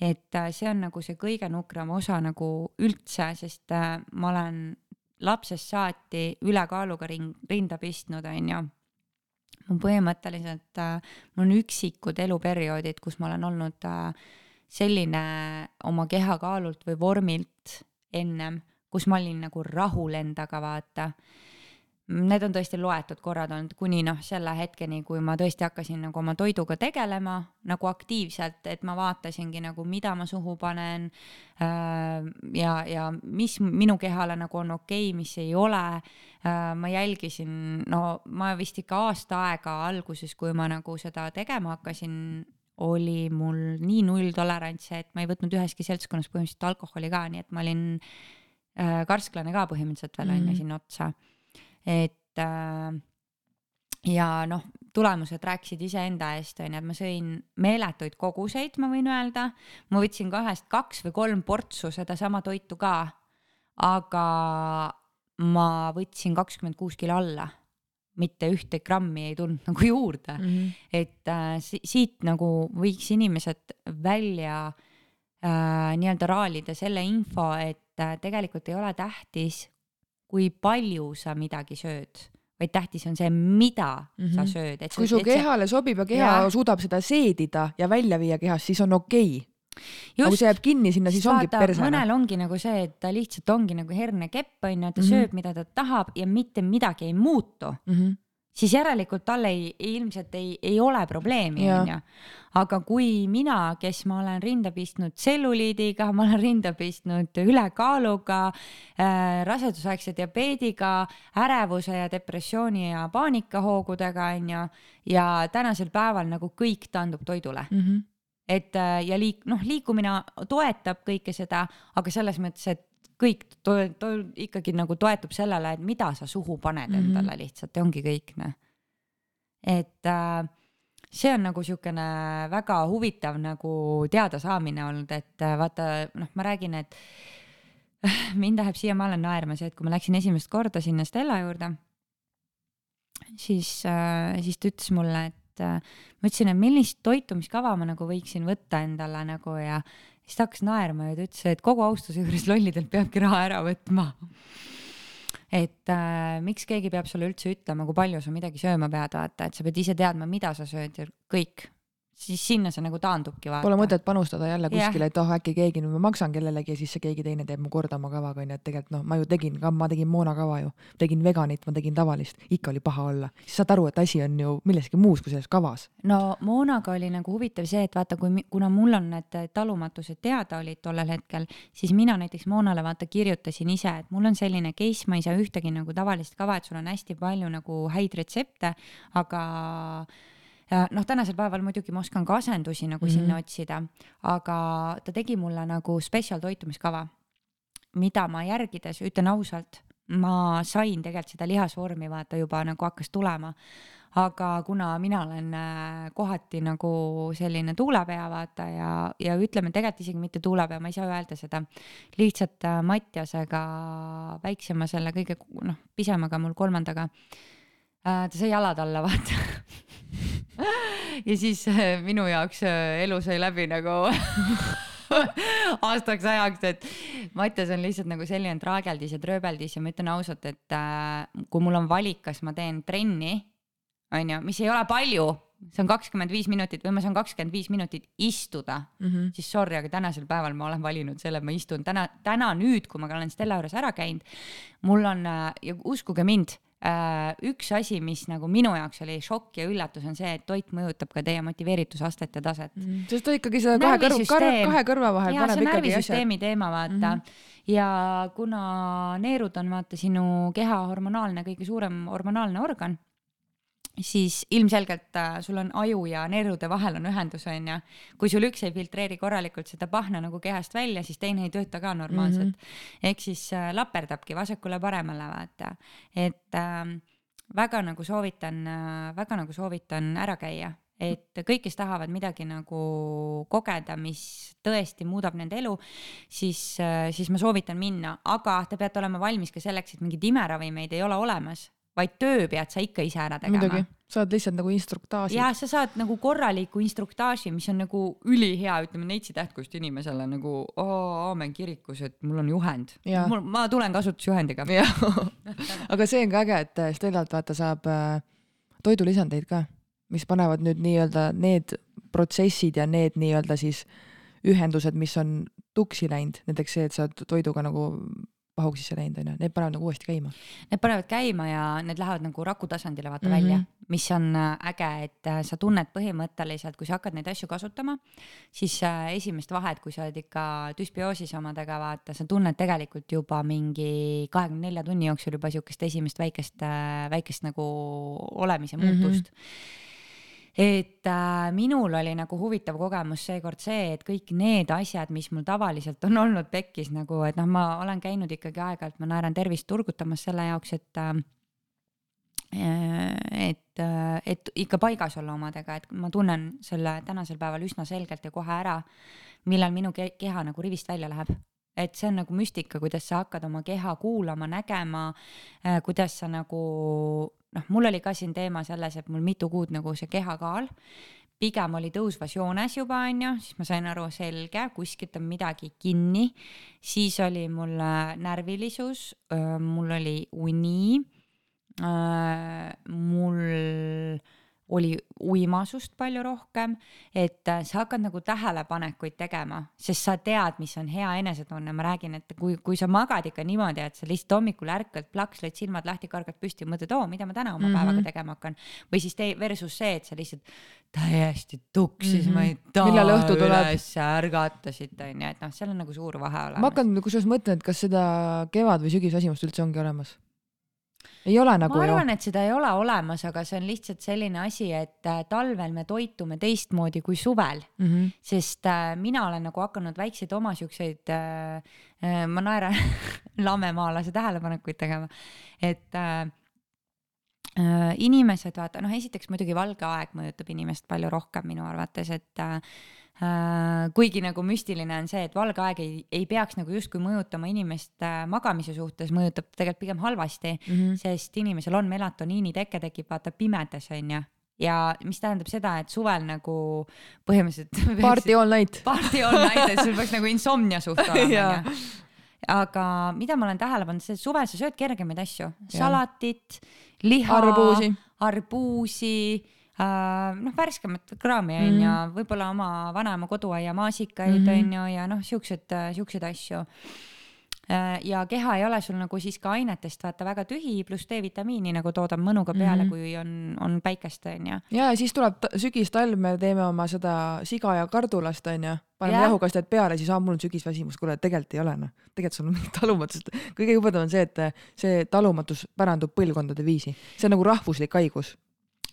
et äh, see on nagu see kõige nukram osa nagu üldse, sest äh, ma olen lapsest saati ülekaaluga ring, rinda pistnud, onju. mul põhimõtteliselt äh,, mul on üksikud eluperioodid, kus ma olen olnud äh, selline oma kehakaalult või vormilt ennem, kus ma olin nagu rahul endaga, vaata Need on tõesti loetud korrad olnud kuni noh, selle hetkeni, kui ma tõesti hakkasin nagu oma toiduga tegelema nagu aktiivselt, et ma vaatasingi nagu, mida ma suhu panen äh,. ja, ja mis minu kehale nagu on okei okay,, mis ei ole äh,. ma jälgisin, no ma vist ikka aasta aega alguses, kui ma nagu seda tegema hakkasin, oli mul nii nulltolerants, et ma ei võtnud üheski seltskonnas põhimõtteliselt alkoholi ka, nii et ma olin äh, karsklane ka põhimõtteliselt veel onju mm -hmm. sinna otsa et äh, ja noh, tulemused rääkisid iseenda eest, onju, et ma sõin meeletuid koguseid, ma võin öelda. ma võtsin kahest kaks või kolm portsu sedasama toitu ka. aga ma võtsin kakskümmend kuus kilo alla, mitte ühte grammi ei tulnud nagu juurde mm. -hmm. et äh, siit nagu võiks inimesed välja äh, nii-öelda raalida selle info, et äh, tegelikult ei ole tähtis, kui palju sa midagi sööd, vaid tähtis on see, mida mm -hmm. sa mhm. sööd. kui su kehale see... sobib ja keha ja. suudab seda seedida ja välja viia kehast, siis on okei okay aga kui see jääb kinni sinna, siis ongi persena. mõnel ongi nagu see, et ta lihtsalt ongi nagu hernekepp onju, ta mm -hmm. sööb, mida ta tahab ja mitte midagi ei muutu mm. -hmm siis järelikult tal ei, ilmselt ei, ei ole probleemi, onju. aga kui mina, kes ma olen rinda pistnud tselluliidiga, ma olen rinda pistnud ülekaaluga äh,, rasedusaegse diabeediga, ärevuse ja depressiooni ja paanikahoogudega, onju, ja tänasel päeval nagu kõik taandub toidule mm. -hmm et äh, ja liik-, noh, liikumine toetab kõike seda, aga selles mõttes, et kõik to-, to-, ikkagi nagu toetub sellele, et mida sa suhu paned mm -hmm. endale lihtsalt ja ongi kõik, noh. et äh, see on nagu siukene väga huvitav nagu teadasaamine olnud, et äh, vaata, noh, ma räägin, et mind läheb siiamaale naerma see, et kui ma läksin esimest korda sinna Stella juurde, siis äh,, siis ta ütles mulle, et äh, ma ütlesin, et millist toitumiskava ma nagu võiksin võtta endale nagu ja siis ta hakkas naerma ja ta ütles, et kogu austuse juures lollidelt peabki raha ära võtma. et äh, miks keegi peab sulle üldse ütlema, kui palju sa midagi sööma pead, vaata, et sa pead ise teadma, mida sa sööd ja kõik siis sinna see nagu taandubki vaata. Pole mõtet panustada jälle kuskile, et oh äkki keegi, ma maksan kellelegi ja siis see keegi teine teeb mu korda oma kavaga onju, et tegelikult noh, ma ju tegin ka, ma tegin Moona kava ju, tegin veganit, ma tegin tavalist, ikka oli paha olla, siis saad aru, et asi on ju milleski muus kui selles kavas. no Moonaga oli nagu huvitav see, et vaata, kui, kuna mul on need talumatused teada olid tollel hetkel, siis mina näiteks Moonale vaata kirjutasin ise, et mul on selline case, ma ei saa ühtegi nagu tavalist kava, et sul on hästi palju nagu häid retsepte, aga noh, tänasel päeval muidugi ma oskan ka asendusi nagu mm -hmm. sinna otsida, aga ta tegi mulle nagu spetsial toitumiskava, mida ma järgides, ütlen ausalt, ma sain tegelikult seda lihasvormi vaata juba nagu hakkas tulema. aga kuna mina olen äh, kohati nagu selline tuulepea vaata ja, ja ütleme tegelikult isegi mitte tuulepea, ma ei saa öelda seda, lihtsalt äh, Mattiasega, väiksema selle kõige noh, pisemaga mul kolmandaga ta sai jalad alla, vaata ja siis äh, minu jaoks äh, elu sai läbi nagu aastaks ajaks, et Mattias on lihtsalt nagu selline traageldis ja trööbeldis ja ma ütlen ausalt, et äh, kui mul on valik, kas ma teen trenni, onju, mis ei ole palju, see on kakskümmend viis minutit või ma saan kakskümmend viis minutit istuda mm, -hmm. siis sorry, aga tänasel päeval ma olen valinud selle, et ma istun täna, täna nüüd, kui ma olen Stella juures ära käinud, mul on ja uskuge mind Äh, üks asi, mis nagu minu jaoks oli šokk ja üllatus, on see, et toit mõjutab ka teie motiveeritusastet ja taset mm.. sest ta ikkagi seda kahe kõrva, kahe kõrva vahel ja, paneb ikkagi asjad. närvisüsteemi teema, vaata mm. -hmm. ja kuna neerud on vaata sinu keha hormonaalne, kõige suurem hormonaalne organ siis ilmselgelt äh, sul on aju ja neerude vahel on ühendus, onju. kui sul üks ei filtreeri korralikult seda pahna nagu kehast välja, siis teine ei tööta ka normaalselt mm. -hmm. ehk siis äh, laperdabki vasakule-paremale, vaata. et äh, väga nagu soovitan äh,, väga nagu soovitan ära käia et kõik, kes tahavad midagi nagu kogeda, mis tõesti muudab nende elu, siis, äh, siis ma soovitan minna, aga te peate olema valmis ka selleks, et mingeid imeravimeid ei ole olemas vaid töö pead sa ikka ise ära tegema muidugi, saad lihtsalt nagu instruktaaži. ja sa saad nagu korraliku instruktaaži, mis on nagu ülihea, ütleme neitsi tähtkust inimesele nagu aamen kirikus, et mul on juhend Jaa.. ma tulen kasutusjuhendiga. jah, aga see on ka äge, et äh, Stellalt vaata saab äh, toidulisandeid ka, mis panevad nüüd nii-öelda need protsessid ja need nii-öelda siis ühendused, mis on tuksi läinud, näiteks see, et sa oled toiduga nagu pahuksisse läinud onju, need panevad nagu uuesti käima. Need panevad käima ja need lähevad nagu raku tasandile vaata mm -hmm. välja, mis on äh, äge, et äh, sa tunned põhimõtteliselt, kui sa hakkad neid asju kasutama, siis äh, esimest vahet, kui sa oled ikka düsbioosis omadega, vaata, sa tunned tegelikult juba mingi kahekümne nelja tunni jooksul juba siukest esimest väikest, väikest nagu olemise Mhm. muutust mm. -hmm et äh, minul oli nagu huvitav kogemus seekord see, et kõik need asjad, mis mul tavaliselt on olnud pekkis nagu, et noh, ma olen käinud ikkagi aeg-ajalt, ma naeran tervist turgutamas selle jaoks, et äh, et, et ikka paigas olla omadega, et ma tunnen selle tänasel päeval üsna selgelt ja kohe ära, millal minu ke- keha nagu rivist välja läheb. Et see on nagu müstika, kuidas sa hakkad oma keha kuulama, nägema, kuidas sa nagu noh, mul oli ka siin teema selles, et mul mitu kuud nagu see kehakaal. Pigem oli tõusvas joones juba onju, siis ma sain aru, selge, kuskilt on midagi kinni, siis oli mul äh, närvilisus, mul oli uni, mul oli uimasust palju rohkem, et äh, sa hakkad nagu tähelepanekuid tegema, sest sa tead, mis on hea enesetunne, ma räägin, et kui, kui sa magad ikka niimoodi, et sa lihtsalt hommikul ärkad, plaks, lööd silmad lahti, kargad püsti, mõtled, oo, mida ma täna oma mm -hmm. päevaga tegema hakkan. või siis tee versus see, et sa lihtsalt täiesti tuksis mm, -hmm. ma ei taha Millal õhtu tuleb? üles ärgatasid, onju, et noh, seal on nagu suur vahe olemas. ma hakkan kusjuures mõtlen, et kas seda kevad- või sügisväsimust üldse ongi olemas. Ei ole nagu ma arvan, et seda ei ole olemas, aga see on lihtsalt selline asi, et äh, talvel me toitume teistmoodi kui suvel, mm. -hmm. sest äh, mina olen nagu hakanud väikseid oma siukseid äh,, äh, ma naeran lamemaalase tähelepanekuid tegema, et äh, äh, inimesed vaata, noh, esiteks muidugi valge aeg mõjutab inimest palju rohkem minu arvates, et äh, kuigi nagu müstiline on see, et valge aeg ei, ei peaks nagu justkui mõjutama inimest äh, magamise suhtes, mõjutab tegelikult pigem halvasti Mm -hmm. sest inimesel on melatoniini teke tekib vaata pimedas onju ja mis tähendab seda, et suvel nagu põhimõtteliselt Party all night. party all night, et sul peaks nagu insomnia suht olema onju. aga mida ma olen tähele pannud, see suvel sa sööd kergemaid asju, salatit, liha, arbuusi. arbuusi äh,, noh, värskemat kraami onju mm., võib-olla oma vanaema koduaia maasikaid Mhm. onju ja noh, siuksed, siukseid asju. ja keha ei ole sul nagu siis ka ainetest vaata väga tühi, pluss D-vitamiini nagu toodab mõnuga peale mm, Mhm. -hmm. kui on, on päikest onju. ja, ja siis tuleb ta- sügis-talv, me teeme oma seda siga ja kardulast onju, paneme Jah. jahukastjad peale, siis aa, mul on sügisväsimus, kuule tegelikult ei ole noh, tegelikult sul on mingi talumatus, kõige jubedam on see, et see talumatus pärandub põlvkondade viisi, see on nagu rahvuslik haigus.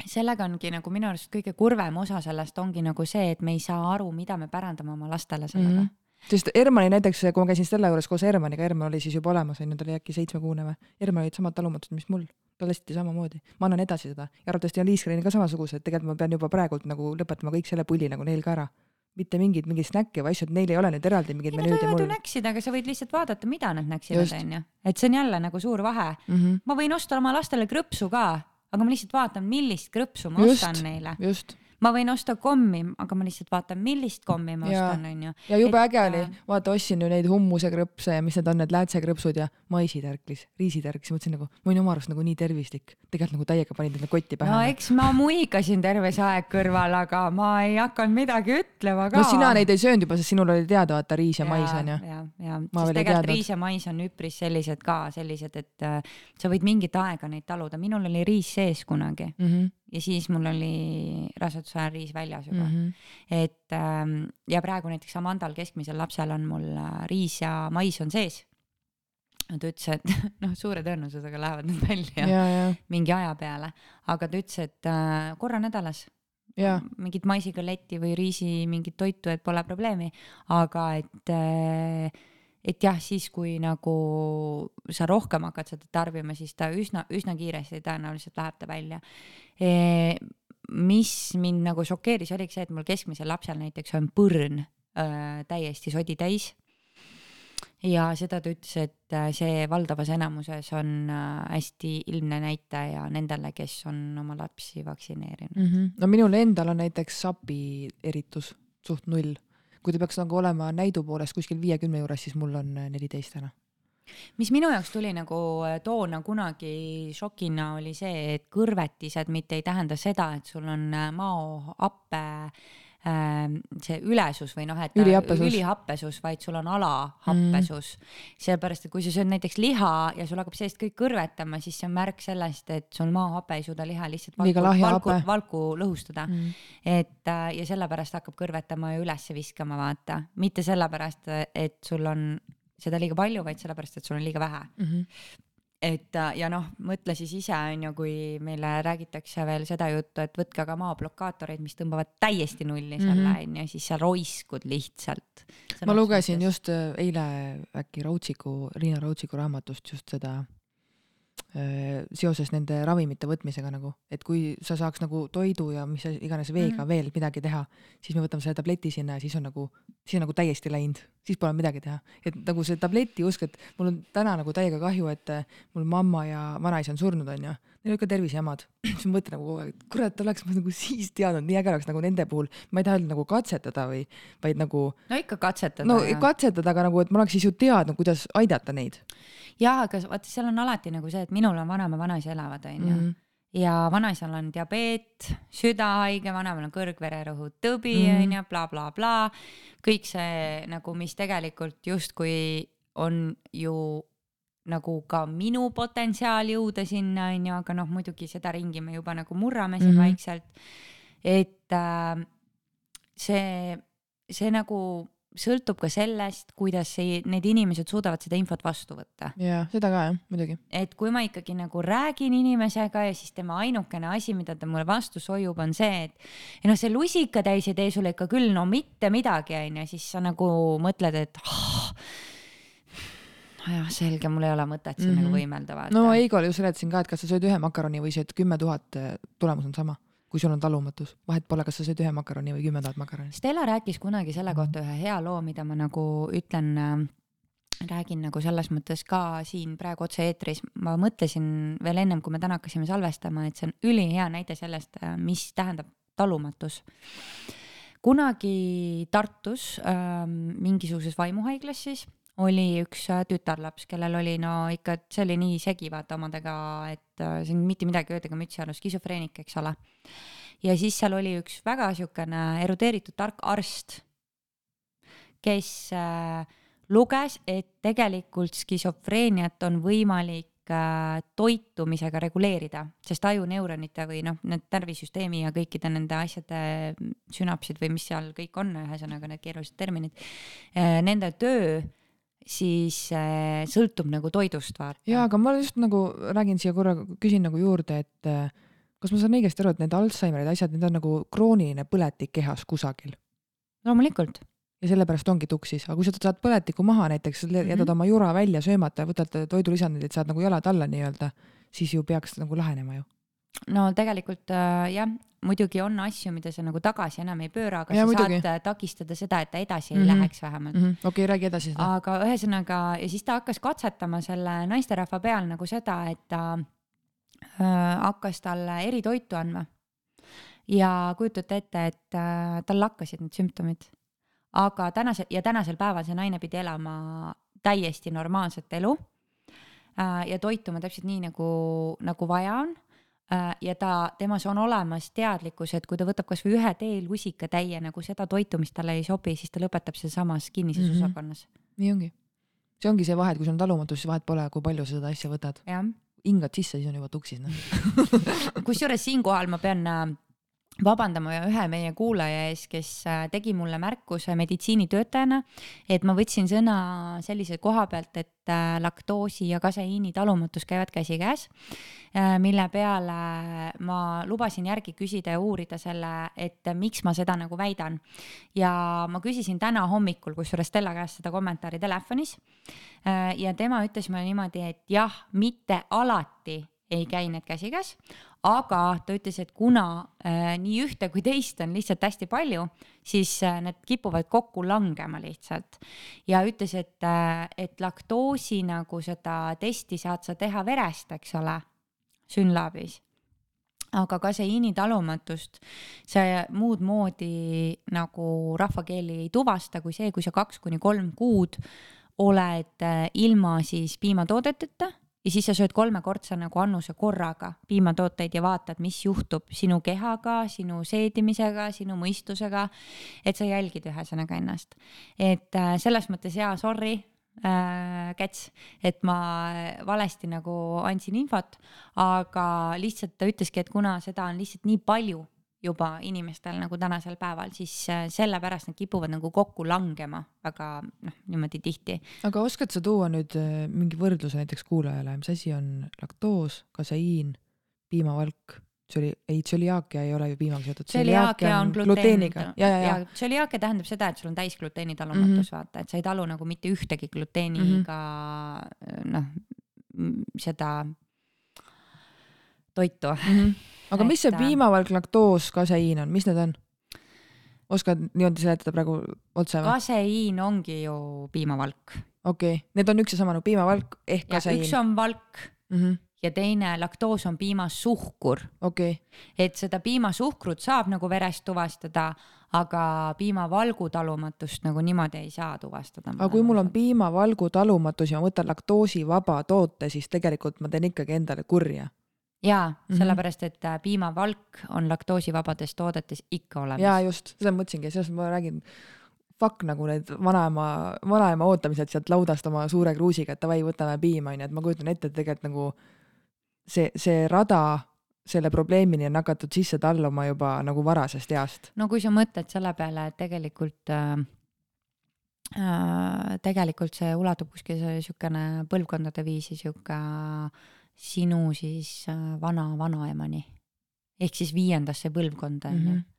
Sellega ongi nagu minu arust kõige kurvem osa sellest ongi nagu see, et me ei saa aru, mida me pärandame oma lastele sellega mm. Mhm. sest Hermanni näiteks, kui ma käisin Stella juures koos Hermanniga, Herman oli siis juba olemas onju, ta oli äkki seitsmekuune või, Herman olid samad talumatused, mis mul, tal hästi samamoodi, ma annan edasi seda ja arvatavasti on Liiskelil ka samasugused, tegelikult ma pean juba praegult nagu lõpetama kõik selle pulli nagu neil ka ära. mitte mingeid mingeid snäkke või asju, et neil ei ole nüüd eraldi mingeid menüüd ja mul. näksida, aga sa võid lihtsalt vaadata, mida nad näksivad, onju. et see on jälle nagu suur vahe. Mhm. ma võin osta oma lastele krõpsu ka, aga ma lihtsalt vaatan, millist krõpsu ma Just. ostan neile. just, ma võin osta kommi, aga ma lihtsalt vaatan, millist kommi ma Jaa. ostan, onju. ja jube Et, äge oli äh,, vaata ostsin ju neid hummusekrõpse ja mis need on, need läätsekrõpsud ja maisitärklis, riisitärk, siis mõtlesin nagu, ma olin oma arust nagu nii tervislik, tegelikult nagu täiega panid endale kotti pähe no. eks ma muigasin terve see aeg kõrval, aga ma ei hakanud midagi ütlema ka. no sina neid ei söönud juba, sest sinul oli teada, vaata riis ja mais onju. ja, ja, sest tegelikult riis ja mais on üpris sellised ka sellised, et äh, sa võid mingit aega neid taluda, minul oli riis sees kunagi Mhm, ja siis mul oli raseduse ajal riis väljas juba mm. -hmm. et ähm, ja praegu näiteks Amandal, keskmisel lapsel on mul äh, riis ja mais on sees. ta ütles, et noh, suure tõenäosusega lähevad need välja ja, ja, mingi aja peale, aga ta ütles, et äh, korra nädalas ja, mingit maisigalletti või riisi mingit toitu, et pole probleemi, aga et äh, et jah, siis kui nagu sa rohkem hakkad seda tarbima, siis ta üsna, üsna kiiresti tõenäoliselt läheb ta välja e,. mis mind nagu šokeeris, oligi see, et mul keskmisel lapsel näiteks on põrn äh, täiesti sodi täis. ja seda ta ütles, et äh, see valdavas enamuses on äh, hästi ilmne näitaja nendele, kes on oma lapsi vaktsineerinud mm. -hmm. no minul endal on näiteks sapi eritus suht null. Kui ta peaks nagu olema näidu poolest kuskil viiekümne juures, siis mul on neliteist täna. Mis minu jaoks tuli nagu toona kunagi šokina, oli see, et kõrvetised mitte ei tähenda seda, et sul on maohappe Ähm, see ülesus või noh, et ülihappesus. ülihappesus, vaid sul on alahappesus. Mm.. sellepärast, et kui sa sööd näiteks liha ja sul hakkab seest kõik kõrvetama, siis see on märk sellest, et sul maahape ei suuda liha lihtsalt valku, valku, valku lõhustada. Mm.. et äh, ja sellepärast hakkab kõrvetama ja ülesse viskama, vaata, mitte sellepärast, et sul on seda liiga palju, vaid sellepärast, et sul on liiga vähe. Mm. -hmm et äh, ja noh, mõtle siis ise on ju, kui meile räägitakse veel seda juttu, et võtke aga maablokaatoreid, mis tõmbavad täiesti nulli selle mhm. on ju, siis sa roiskud lihtsalt. ma lugesin mõttes. just äh, eile äkki Rautsiku, Riina Rautsiku raamatust just seda seoses nende ravimite võtmisega nagu, et kui sa saaks nagu toidu ja mis iganes veega mm. veel midagi teha, siis me võtame selle tableti sinna ja siis on nagu, siis on nagu täiesti läinud, siis pole midagi teha. et nagu see tableti usk, et mul on täna nagu täiega kahju, et äh, mul mamma ja vanaisa on surnud, onju. Neil olid ka tervisejamad. siis ma mõtlen nagu kogu aeg, et kurat, oleks ma nagu siis teadnud, nii äge oleks nagu nende puhul, ma ei taha nagu katsetada või, vaid nagu. no ikka katsetada. no jah. katsetada, aga nagu, et ma oleks siis ju teadnud, kuidas aidata neid jaa, aga vaata, seal on alati nagu see, et minul on vanaema, vanaisa elavad, onju. -hmm ja vanaisal on diabeet, südahaige, vanemal on kõrgvererõhutõbi mhm. onju blablabla bla, bla. kõik see nagu, mis tegelikult justkui on ju nagu ka minu potentsiaal jõuda sinna onju, aga noh, muidugi seda ringi me juba nagu murrame siin mm -hmm. vaikselt. et äh, see, see nagu sõltub ka sellest, kuidas see, need inimesed suudavad seda infot vastu võtta. jaa, seda ka jah, muidugi. et kui ma ikkagi nagu räägin inimesega ja siis tema ainukene asi, mida ta mulle vastu sojub, on see, et noh, see lusikatäis ei tee sulle ikka küll no mitte midagi, onju, siis sa nagu mõtled, et oh, jah, selge, mul ei ole mõtet siin mm -hmm. nagu mhm. võimelda vaata. no Eigole just seletasin ka, et kas sa sööd ühe makaroni või sööd kümme tuhat, tulemus on sama kui sul on talumatus, vahet pole, kas sa sööd ühe makaroni või kümme tuhat makaroni. Stella rääkis kunagi selle kohta ühe hea loo, mida ma nagu ütlen äh, räägin nagu selles mõttes ka siin praegu otse-eetris, ma mõtlesin veel ennem, kui me täna hakkasime salvestama, et see on ülihea näide sellest, äh, mis tähendab talumatus. kunagi Tartus äh, mingisuguses vaimuhaiglas siis oli üks äh, tütarlaps, kellel oli no ikka, see oli nii segi vaata omadega, et äh, siin mitte midagi öelda mütsi all, skisofreenik, eks ole. ja siis seal oli üks väga siukene erudeeritud tark arst, kes äh, luges, et tegelikult skisofreeniat on võimalik toitumisega reguleerida, sest ajuneuronite või noh, need närvisüsteemi ja kõikide nende asjade sünapsid või mis seal kõik on, ühesõnaga need keerulised terminid nende töö siis äh, sõltub nagu toidust vaata. ja, aga ma just nagu räägin siia korra, küsin nagu juurde, et äh, kas ma saan õigesti aru, et need Alžeimerid asjad, need on nagu krooniline põletik kehas kusagil? loomulikult. ja sellepärast ongi tuksis, aga kui sa saad põletiku maha näiteks, jätad mm -hmm. oma jura välja söömata, võtad toidulisandid, et saad nagu jalad alla nii-öelda, siis ju peaks nagu lahenema ju no tegelikult äh, jah, muidugi on asju, mida sa nagu tagasi enam ei pööra, aga ja, sa muidugi. saad äh, takistada seda, et ta edasi mm -hmm. ei läheks vähemalt mm -hmm.. okei okay,, räägi edasi seda. aga ühesõnaga ja siis ta hakkas katsetama selle naisterahva peal nagu seda, et ta äh, hakkas talle eritoitu andma. ja kujutate ette, et äh, tal lakkasid need sümptomid. aga tänase ja tänasel päeval see naine pidi elama täiesti normaalset elu äh, ja toituma täpselt nii nagu, nagu vaja on ja ta, temas on olemas teadlikkus, et kui ta võtab kasvõi ühe teelusikatäie nagu seda toitu, mis talle ei sobi, siis ta lõpetab sealsamas kinnises mm -hmm. osakonnas. nii ongi. see ongi see vahe, et kui sul on talumatus, siis vahet pole, kui palju sa seda asja võtad. hingad sisse, siis on juba tuksis noh kusjuures siinkohal ma pean äh, vabandama ühe meie kuulaja ees, kes äh, tegi mulle märkuse meditsiinitöötajana, et ma võtsin sõna sellise koha pealt, et äh, laktoosi ja kaseiini talumatus käivad käsikäes, äh, mille peale ma lubasin järgi küsida ja uurida selle, et miks ma seda nagu väidan. ja ma küsisin täna hommikul kusjuures Stella käest seda kommentaari telefonis ja tema ütles mulle niimoodi, et jah, mitte alati ei käi need käsikäes, aga ta ütles, et kuna äh, nii ühte kui teist on lihtsalt hästi palju, siis äh, need kipuvad kokku langema lihtsalt. ja ütles, et äh,, et laktoosi nagu seda testi saad sa teha verest, eks ole, Synlabis aga kaseiini talumatust see muud moodi nagu rahvakeeli ei tuvasta kui see, kui sa kaks kuni kolm kuud oled äh, ilma siis piimatoodeteta ja siis sa sööd kolmekordse nagu annuse korraga piimatooteid ja vaatad, mis juhtub sinu kehaga, sinu seedimisega, sinu mõistusega. et sa jälgid ühesõnaga ennast, et äh, selles mõttes jaa, sorry äh,, Käts, et ma valesti nagu andsin infot, aga lihtsalt ta ütleski, et kuna seda on lihtsalt nii palju juba inimestel nagu tänasel päeval, siis äh, sellepärast nad kipuvad nagu kokku langema väga noh, niimoodi tihti. aga oskad sa tuua nüüd äh, mingi võrdluse näiteks kuulajale, mis asi on laktoos, kaseiin, piimavalk? tsüli-, ei, tsüliaakia ei ole ju piimaga seotud. tsüliaakia on gluteeniga. ja, ja, ja. tsüliaakia tähendab seda, et sul on täisgluteeni talumatus mm, -hmm. vaata, et sa ei talu nagu mitte ühtegi gluteeniga mm -hmm. noh, seda toitu mm. -hmm aga mis see piimavalk, laktoos, kaseiin on, mis need on? oskad niimoodi seletada praegu otse või? kaseiin ongi ju piimavalk. okei okay., need on üks ja sama nagu piimavalk ehk kaseiin. üks on valk mm -hmm. ja teine laktoos on piimasuhkur. okei okay.. et seda piimasuhkrut saab nagu verest tuvastada, aga piimavalgu talumatust nagu niimoodi ei saa tuvastada. aga kui mul on piimavalgu talumatus ja ma võtan laktoosivaba toote, siis tegelikult ma teen ikkagi endale kurja jaa -hmm., sellepärast et äh, piimavalk on laktoosivabades toodetes ikka olemas. jaa, just, seda ma mõtlesingi, sellest ma räägin. Fuck nagu need vanaema, vanaema ootamised sealt laudast oma suure kruusiga, et davai, võtame piima, onju, et ma kujutan ette, et tegelikult nagu see, see rada selle probleemini on hakatud sisse talluma juba nagu varasest east. no kui sa mõtled selle peale, et tegelikult äh, äh, tegelikult see ulatub kuskil siukene põlvkondade viisi sihuke äh, sinu siis äh, vana-vanaemani ehk siis viiendasse põlvkonda onju mm -hmm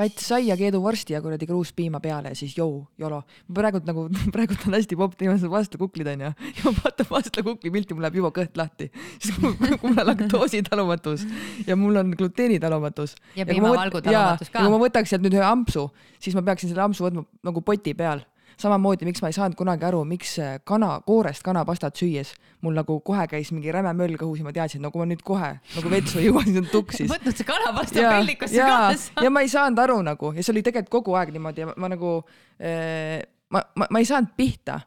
pätt saia, keedu vorsti ja kuradi kruuspiima peale ja siis jõu, jolo. praegult nagu, praegult on hästi popp teha seda vastlakuklid onju ja ma vaatan vastlakukli pilti, mul läheb juba kõht lahti. siis kui mul on laktoositalumatus ja mul on gluteenitalumatus. ja piimavalgu talumatus ka. ja kui ma võtaks sealt nüüd ühe ampsu, siis ma peaksin selle ampsu võtma nagu poti peal samamoodi, miks ma ei saanud kunagi aru, miks kana, koorest kanapastat süües mul nagu kohe käis mingi räme möll kõhus ja ma teadsin, no kui ma nüüd kohe nagu vetsu jõuan, siis on tuksis. võtnud see kanapasta pellikusse kaasa. ja ma ei saanud aru nagu ja see oli tegelikult kogu aeg niimoodi ja ma, ma nagu äh,, ma, ma, ma ei saanud pihta,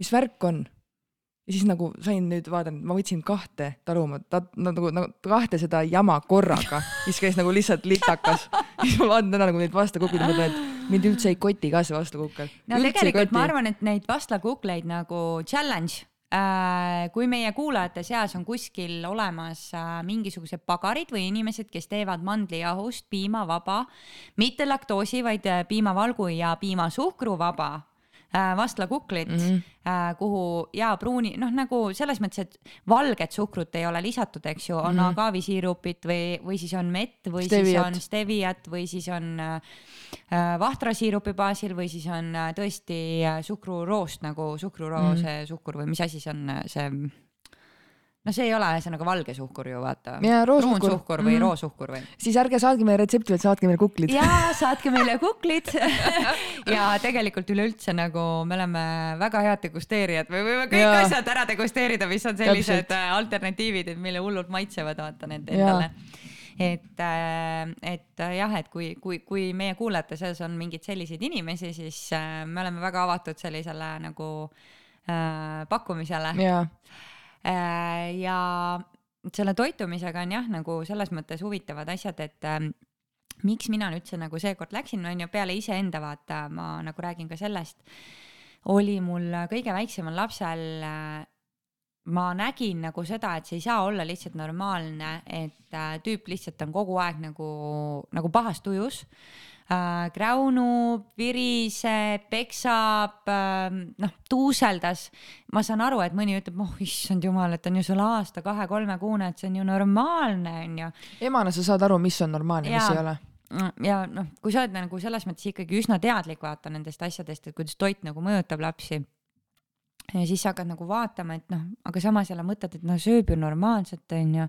mis värk on ja siis nagu sain nüüd vaadata, ma võtsin kahte taluma, ta nagu, nagu kahte seda jama korraga, mis käis nagu lihtsalt litakas. siis ma vaatan täna nagu neid vastakukkuid ja mõtlen, et mind üldse ei koti ka see vastlakukkel. no üldse tegelikult ma arvan, et neid vastlakukleid nagu challenge äh, kui meie kuulajate seas on kuskil olemas äh, mingisugused pagarid või inimesed, kes teevad mandlijahust piimavaba, mitte laktoosi, vaid äh, piimavalgu ja piimasuhkruvaba Äh, vastlakuklit mm, -hmm. kuhu ja pruuni, noh, nagu selles mõttes, et valget suhkrut ei ole lisatud, eks ju, on mm -hmm. agaavisiirupit või, või siis on mett või steviat. siis on steviat või siis on äh, vahtrasiirupi baasil või siis on äh, tõesti suhkruroost nagu suhkruroose mm -hmm. suhkur või mis asi see on, see no see ei ole ühesõnaga valge suhkur ju vaata. pruun suhkur või mm. roosuhkur või. siis ärge saatke meile retsepti, vaid saatke meile kuklid. jaa, saatke meile kuklid ja tegelikult üleüldse nagu me oleme väga head degusteerijad, me võime kõik ja. asjad ära degusteerida, mis on sellised Täpselt. Äh, alternatiivid, et meile hullult maitsevad, vaata need endale et, äh, et äh, jah, et kui, kui, kui meie kuulajate seas on mingeid selliseid inimesi, siis me oleme väga avatud sellisele nagu äh, pakkumisele. Äh, ja selle toitumisega on jah, nagu selles mõttes huvitavad asjad, et ähm, miks mina üldse nagu seekord läksin, on ju peale iseenda vaata, ma nagu räägin ka sellest, oli mul kõige väiksemal lapsel äh, ma nägin nagu seda, et see ei saa olla lihtsalt normaalne, et äh, tüüp lihtsalt on kogu aeg nagu, nagu pahas tujus äh, kräunub, viriseb, peksab äh,, noh, tuuseldas. ma saan aru, et mõni ütleb, oh issand jumal, et on ju sul aasta-kahe-kolmekuune, et see on ju normaalne, on ju. emana sa saad aru, mis on normaalne, mis ei ole ja noh, kui sa oled nagu selles mõttes ikkagi üsna teadlik vaata nendest asjadest, et kuidas toit nagu mõjutab lapsi ja siis sa hakkad nagu vaatama, et noh, aga samas jälle mõtled, et noh, sööb ju normaalselt, onju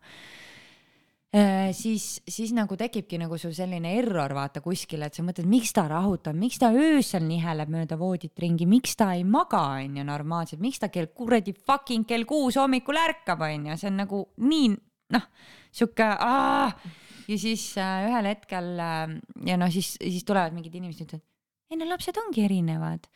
siis, siis nagu tekibki nagu sul selline error vaata kuskil, et sa mõtled, miks ta rahutab, miks ta öösel niheleb mööda voodit ringi, miks ta ei maga, onju, normaalselt, miks ta kell kuradi fucking kell kuus hommikul ärkab, onju, see on nagu nii noh, sihuke ja siis äh, ühel hetkel äh, ja noh, siis, siis tulevad mingid inimesed, ütlevad, ei no lapsed ongi erinevad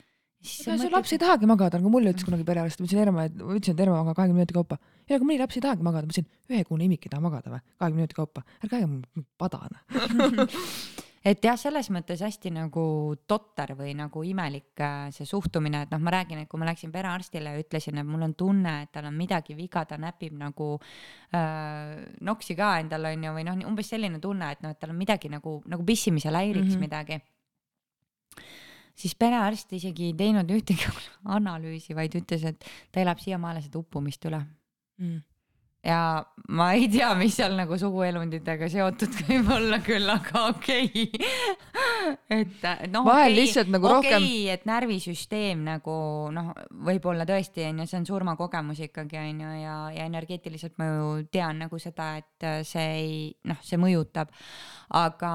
ega see laps ei tahagi magada, nagu mulle ütles kunagi perearst, ma ütlesin Erma, et ma ütlesin, et Erma magab kahekümne minuti kaupa. ja aga mõni laps ei tahagi magada, ma ütlesin, ühekuune imik ei taha magada või, kahekümne minuti kaupa, ärge ajage padana. Et jah, selles mõttes hästi nagu totter või nagu imelik äh, see suhtumine, et noh, ma räägin, et kui ma läksin perearstile ja ütlesin, et mul on tunne, et tal on midagi viga, ta näpib nagu äh, noksi ka endal onju, või noh, umbes selline tunne, et noh, et tal on midagi nagu, nagu pissimisel häiriks mm -hmm. midagi siis perearst isegi ei teinud ühtegi analüüsi, vaid ütles, et ta elab siiamaale seda uppumist üle mm. ja ma ei tea, mis seal nagu suguelunditega seotud võib olla küll, aga okei okay. et noh, vahel okay, lihtsalt nagu okay, rohkem. et närvisüsteem nagu noh, võib-olla tõesti on ju, see on surmakogemus ikkagi on ju ja, ja energeetiliselt ma ju tean nagu seda, et see ei noh, see mõjutab, aga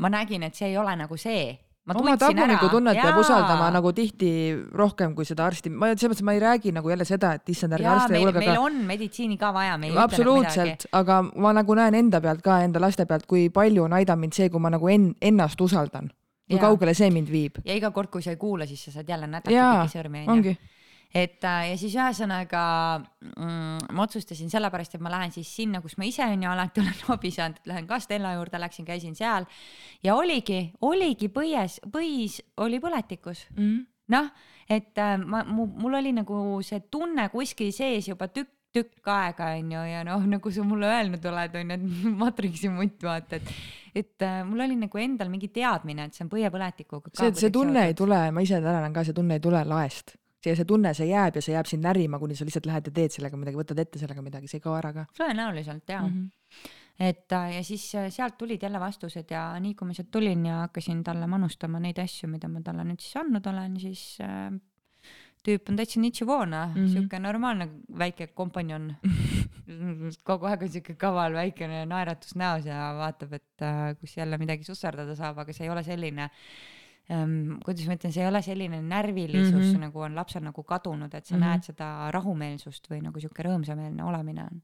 ma nägin, et see ei ole nagu see oma tagumiikutunnet peab usaldama nagu tihti rohkem kui seda arsti, ma selles mõttes ma ei räägi nagu jälle seda, et issand, ärge arstile kuulge. meil on meditsiini ka vaja. absoluutselt, aga ma nagu näen enda pealt ka, enda laste pealt, kui palju on aidanud mind see, kui ma nagu en, ennast usaldan. kui ja. kaugele see mind viib. ja iga kord, kui sa ei kuula, siis sa saad jälle nätakapidi sõrmi onju et äh, ja siis ühesõnaga mm, ma otsustasin sellepärast, et ma lähen siis sinna, kus ma ise on ju alati olen abi saanud, et lähen ka Stella juurde, läksin, käisin seal ja oligi, oligi põies, põis oli põletikus mm -hmm. noh, et äh, ma, mul oli nagu see tunne kuskil sees juba tükk tükk aega onju ja noh, nagu sa mulle öelnud oled onju, et Matrixi mutt vaata, et et äh, mul oli nagu endal mingi teadmine, et see on põiepõletikuga. see, see tunne ei tule, ma ise tänan ka, see tunne ei tule laest see, see tunne, see jääb ja see jääb sind närima, kuni sa lihtsalt lähed ja teed sellega midagi, võtad ette sellega midagi, see ei kao ära ka. tõenäoliselt jaa mm. -hmm. et äh, ja siis äh, sealt tulid jälle vastused ja nii kui ma sealt tulin ja hakkasin talle manustama neid asju, mida ma talle nüüd siis andnud olen, siis äh, tüüp on täitsa nitšivoona mm, -hmm. sihuke normaalne väike kompanjon kogu aeg on sihuke kaval väikene naeratus näos ja vaatab, et äh, kus jälle midagi susserdada saab, aga see ei ole selline äh, ähm, kuidas ma ütlen, see ei ole selline närvilisus mm -hmm. nagu on lapsel nagu kadunud, et sa mm -hmm. näed seda rahumeelsust või nagu sihuke rõõmsameelne olemine on.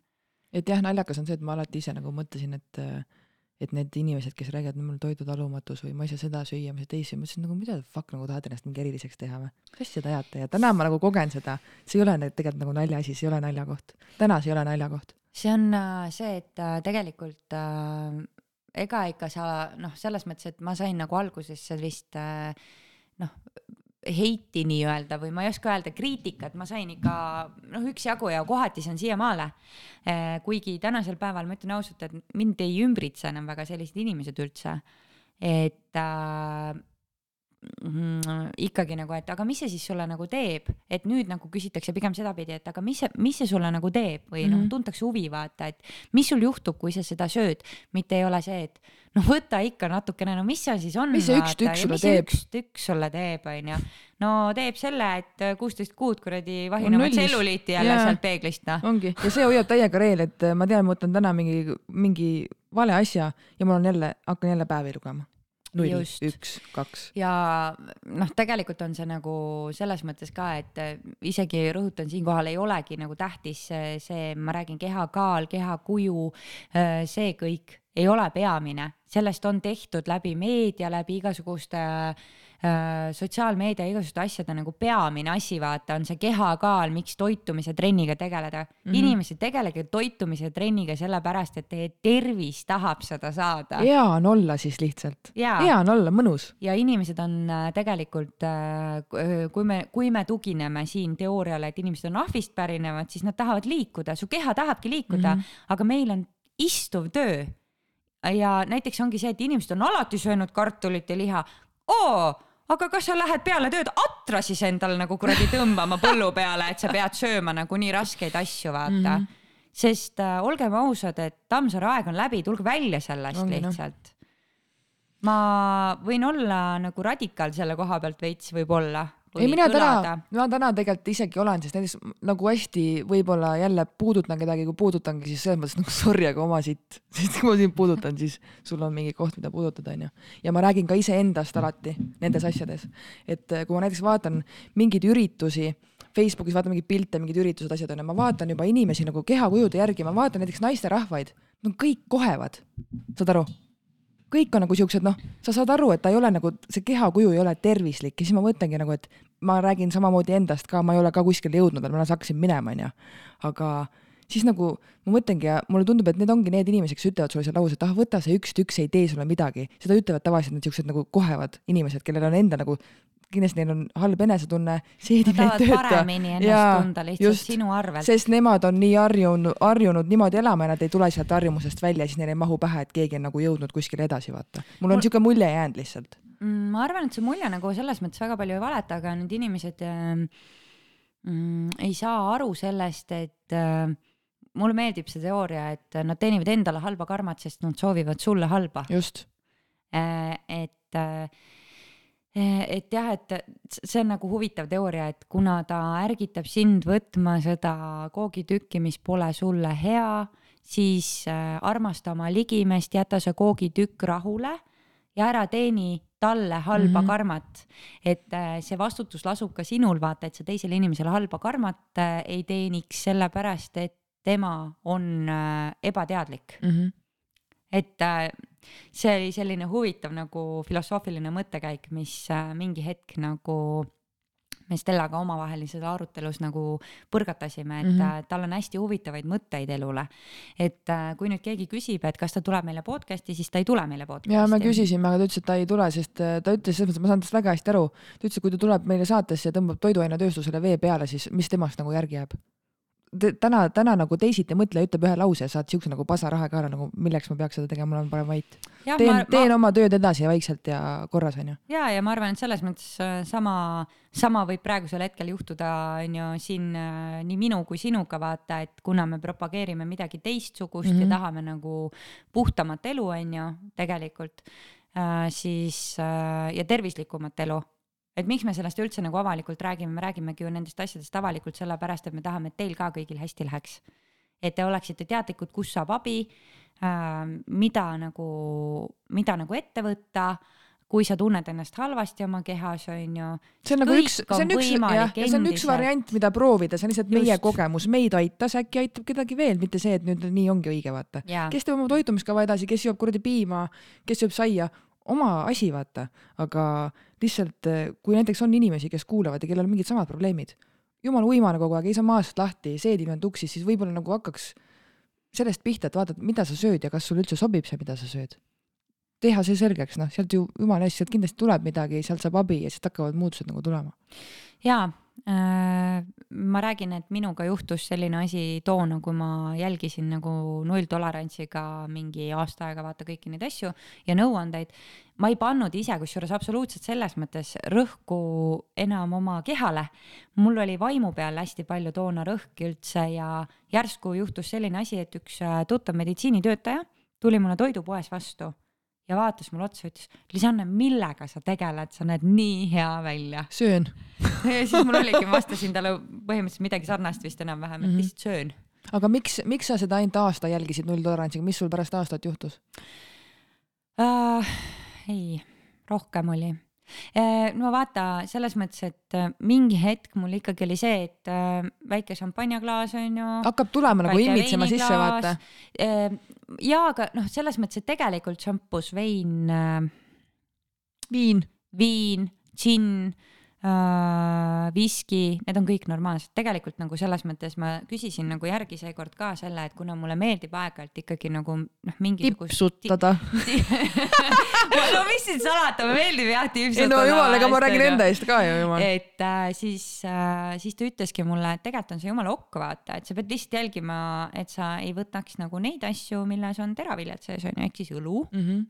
et jah, naljakas on see, et ma alati ise nagu mõtlesin, et et need inimesed, kes räägivad, mul toidutalumatus või ma ei saa seda süüa, ma ei saa teisi, ma mõtlesin nagu mida fuck nagu tahad ennast mingi eriliseks teha või? mis asja te ajate ja täna ma nagu kogen seda, see ei ole tegelikult nagu naljaasi, see ei ole naljakoht. täna see ei ole naljakoht. see on äh, see, et äh, tegelikult äh, ega ikka sa noh, selles mõttes, et ma sain nagu alguses sellist äh, noh, heiti nii-öelda või ma ei oska öelda, kriitikat ma sain ikka noh, üksjagu ja kohati see on siiamaale. Äh, kuigi tänasel päeval ma ütlen ausalt, et mind ei ümbritse enam väga sellised inimesed üldse. et mm, ikkagi nagu, et aga mis see siis sulle nagu teeb, et nüüd nagu küsitakse pigem sedapidi, et aga mis see, mis see sulle nagu teeb või mm -hmm. noh, mhm. tuntakse huvi vaata, et mis sul juhtub, kui sa seda sööd, mitte ei ole see, et no võta ikka natukene, no mis see siis on. mis see üks tükk sulle teeb? üks tükk sulle teeb, onju. no teeb selle, et kuusteist kuud kuradi vahinevat tselluliiti jälle yeah. sealt peeglist, noh. ongi, ja see hoiab täiega reel, et ma tean, ma võtan täna mingi, mingi vale asja ja mul on jälle, hakkan jälle päevi lugema null, üks, kaks. ja noh, tegelikult on see nagu selles mõttes ka, et äh, isegi rõhutan siinkohal, ei olegi nagu tähtis see, ma räägin kehakaal, kehakuju, äh, see kõik ei ole peamine, sellest on tehtud läbi meedia, läbi igasuguste Äh, sotsiaalmeedia igasuguste asjade nagu peamine asi, vaata, on see kehakaal, miks toitumise trenniga tegeleda mm. -hmm. inimesed, tegelege toitumise trenniga sellepärast, et teie tervis tahab seda saada. hea on olla siis lihtsalt. hea on olla, mõnus. ja inimesed on äh, tegelikult, äh, kui me, kui me tugineme siin teooriale, et inimesed on ahvist pärinevad, siis nad tahavad liikuda, su keha tahabki liikuda mm, -hmm. aga meil on istuv töö ja näiteks ongi see, et inimesed on alati söönud kartulit ja liha. oo, aga kas sa lähed peale tööd atra siis endal nagu kuradi tõmbama põllu peale, et sa pead sööma nagu nii raskeid asju, vaata mm. -hmm. sest äh, olgem ausad, et Tammsaare aeg on läbi, tulge välja sellest Ongi, lihtsalt no. ma võin olla nagu radikaal selle koha pealt veits võib-olla, ei, mina täna, mina täna tegelikult isegi olen, sest näiteks nagu hästi võib-olla jälle puudutan kedagi, kui puudutangi, siis selles mõttes nagu sorry, aga oma sitt, sest kui ma sind puudutan, siis sul on mingi koht, mida puudutada, onju. ja ma räägin ka iseendast alati nendes asjades, et äh, kui ma näiteks vaatan mingeid üritusi Facebookis vaatan mingeid pilte, mingid üritused, asjad onju, ma vaatan juba inimesi nagu kehakujude järgi, ma vaatan näiteks naisterahvaid, no kõik kohevad, saad aru? Kõik on nagu siuksed, noh, sa saad aru, et ta ei ole nagu, see kehakuju ei ole tervislik ja siis ma mõtlengi nagu, et ma räägin samamoodi endast ka, ma ei ole ka kuskile jõudnud, ma alles hakkasin minema, onju. aga siis nagu ma mõtlengi ja mulle tundub, et need ongi need inimesed, kes ütlevad sulle selle lause, et ah, võta see üks tükk, see ei tee sulle midagi. seda ütlevad tavaliselt need siuksed nagu kohevad inimesed, kellel on enda nagu kindlasti neil on halb enesetunne, seedib neid tööta. paremini ennast tunda lihtsalt just, sest nemad on nii harjunud, harjunud niimoodi elama ja nad ei tule sealt harjumusest välja, siis neil ei mahu pähe, et keegi on nagu jõudnud kuskile edasi, vaata. mul on niisugune mulje jäänud lihtsalt mm,. ma arvan, et see mulje nagu selles mõttes väga palju ei valeta, aga need inimesed äh, mm, ei saa aru sellest, et äh, mulle meeldib see teooria, et nad teenivad endale halba karmat, sest nad soovivad sulle halba. just äh,. et äh, et jah, et see on nagu huvitav teooria, et kuna ta ärgitab sind võtma seda koogitükki, mis pole sulle hea, siis äh, armasta oma ligimest, jäta see koogitükk rahule ja ära teeni talle halba mm -hmm. karmat. et äh, see vastutus lasub ka sinul, vaata, et sa teisele inimesele halba karmat ei teeniks, sellepärast et tema on ebateadlik mm. -hmm. et see oli selline huvitav nagu filosoofiline mõttekäik, mis äh, mingi hetk nagu me Stellaga omavahelises arutelus nagu põrgatasime, et mm -hmm. tal on hästi huvitavaid mõtteid elule. et äh, kui nüüd keegi küsib, et kas ta tuleb meile podcast'i, siis ta ei tule meile podcast'i. ja me küsisime, aga ta ütles, et ta ei tule, sest ta ütles selles mõttes, ma saan tast väga hästi aru. ta ütles, et kui ta tuleb meile saatesse ja tõmbab toiduainetööstusele vee peale, siis mis temast nagu järgi jääb? Täna, täna nagu teisiti mõtle, ütleb ühe lause, saad siukse nagu pasarahe ka nagu, milleks ma peaks seda tegema, mul on parem vait. teen, ma... teen oma tööd edasi ja vaikselt ja korras onju. ja, ja ma arvan, et selles mõttes äh, sama, sama võib praegusel hetkel juhtuda onju siin äh, nii minu kui sinuga vaata, et kuna me propageerime midagi teistsugust mm -hmm. ja mhm. tahame nagu puhtamat elu onju tegelikult äh,, siis ja tervislikumat elu et miks me sellest üldse nagu avalikult räägime, me räägimegi ju nendest asjadest avalikult sellepärast, et me tahame, et teil ka kõigil hästi läheks. et te oleksite teadlikud, kus saab abi äh,, mida nagu, mida nagu ette võtta kui sa tunned ennast halvasti oma kehas, on ju. see on nagu üks, see on üks, jah, ja see on üks variant, mida proovida, see on lihtsalt Just. meie kogemus, meid aitas, äkki aitab kedagi veel, mitte see, et nüüd nii ongi õige, vaata. kes teeb oma toitumiskava edasi, kes joob kuradi piima, kes sööb saia, oma asi, vaata, aga lihtsalt eh, kui näiteks on inimesi, kes kuulavad ja kellel on mingid samad probleemid, jumala uimane kogu aeg, ei saa maast lahti, seedib end uksis, siis võib-olla nagu hakkaks sellest pihta, et vaatad, mida sa sööd ja kas sulle üldse sobib see, mida sa sööd. teha see selgeks, noh, sealt ju jumala eest, sealt kindlasti tuleb midagi, sealt saab abi ja sealt hakkavad muutused nagu tulema. jaa ma räägin, et minuga juhtus selline asi toona, kui ma jälgisin nagu nulltolerantsiga mingi aasta aega vaata kõiki neid asju ja nõuandeid. ma ei pannud ise kusjuures absoluutselt selles mõttes rõhku enam oma kehale. mul oli vaimu peal hästi palju toona rõhk üldse ja järsku juhtus selline asi, et üks äh, tuttav meditsiinitöötaja tuli mulle toidupoes vastu ja vaatas mulle otsa, ütles, Lisanne, millega sa tegeled, sa näed nii hea välja. söön ja siis mul oligi, ma vastasin talle põhimõtteliselt midagi sarnast vist enam-vähem, et mm -hmm. lihtsalt söön. aga miks, miks sa seda ainult aasta jälgisid nulltolerantsiga, mis sul pärast aastat juhtus uh,? ei, rohkem oli no vaata, selles mõttes, et äh, mingi hetk mul ikkagi oli see, et äh, väike šampanjaklaas on ju. hakkab tulema nagu imitsema sisse, vaata. ja, aga noh, selles mõttes, et tegelikult šampus, vein. viin. viin, džinn äh, viski, need on kõik normaalsed, tegelikult nagu selles mõttes ma küsisin nagu järgi seekord ka selle, et kuna mulle meeldib aeg-ajalt ikkagi nagu noh, mingisugust. tipsutada no mis siin salata, mulle meeldib jah tipsutada. ei no jumal, ega ma räägin enda eest ka ju jumal. et äh, siis äh,, siis ta ütleski mulle, et tegelikult on see jumala okk vaata, et sa pead lihtsalt jälgima, et sa ei võtaks nagu neid asju, milles on teraviljad sees on ju, ehk siis õlu mm. -hmm.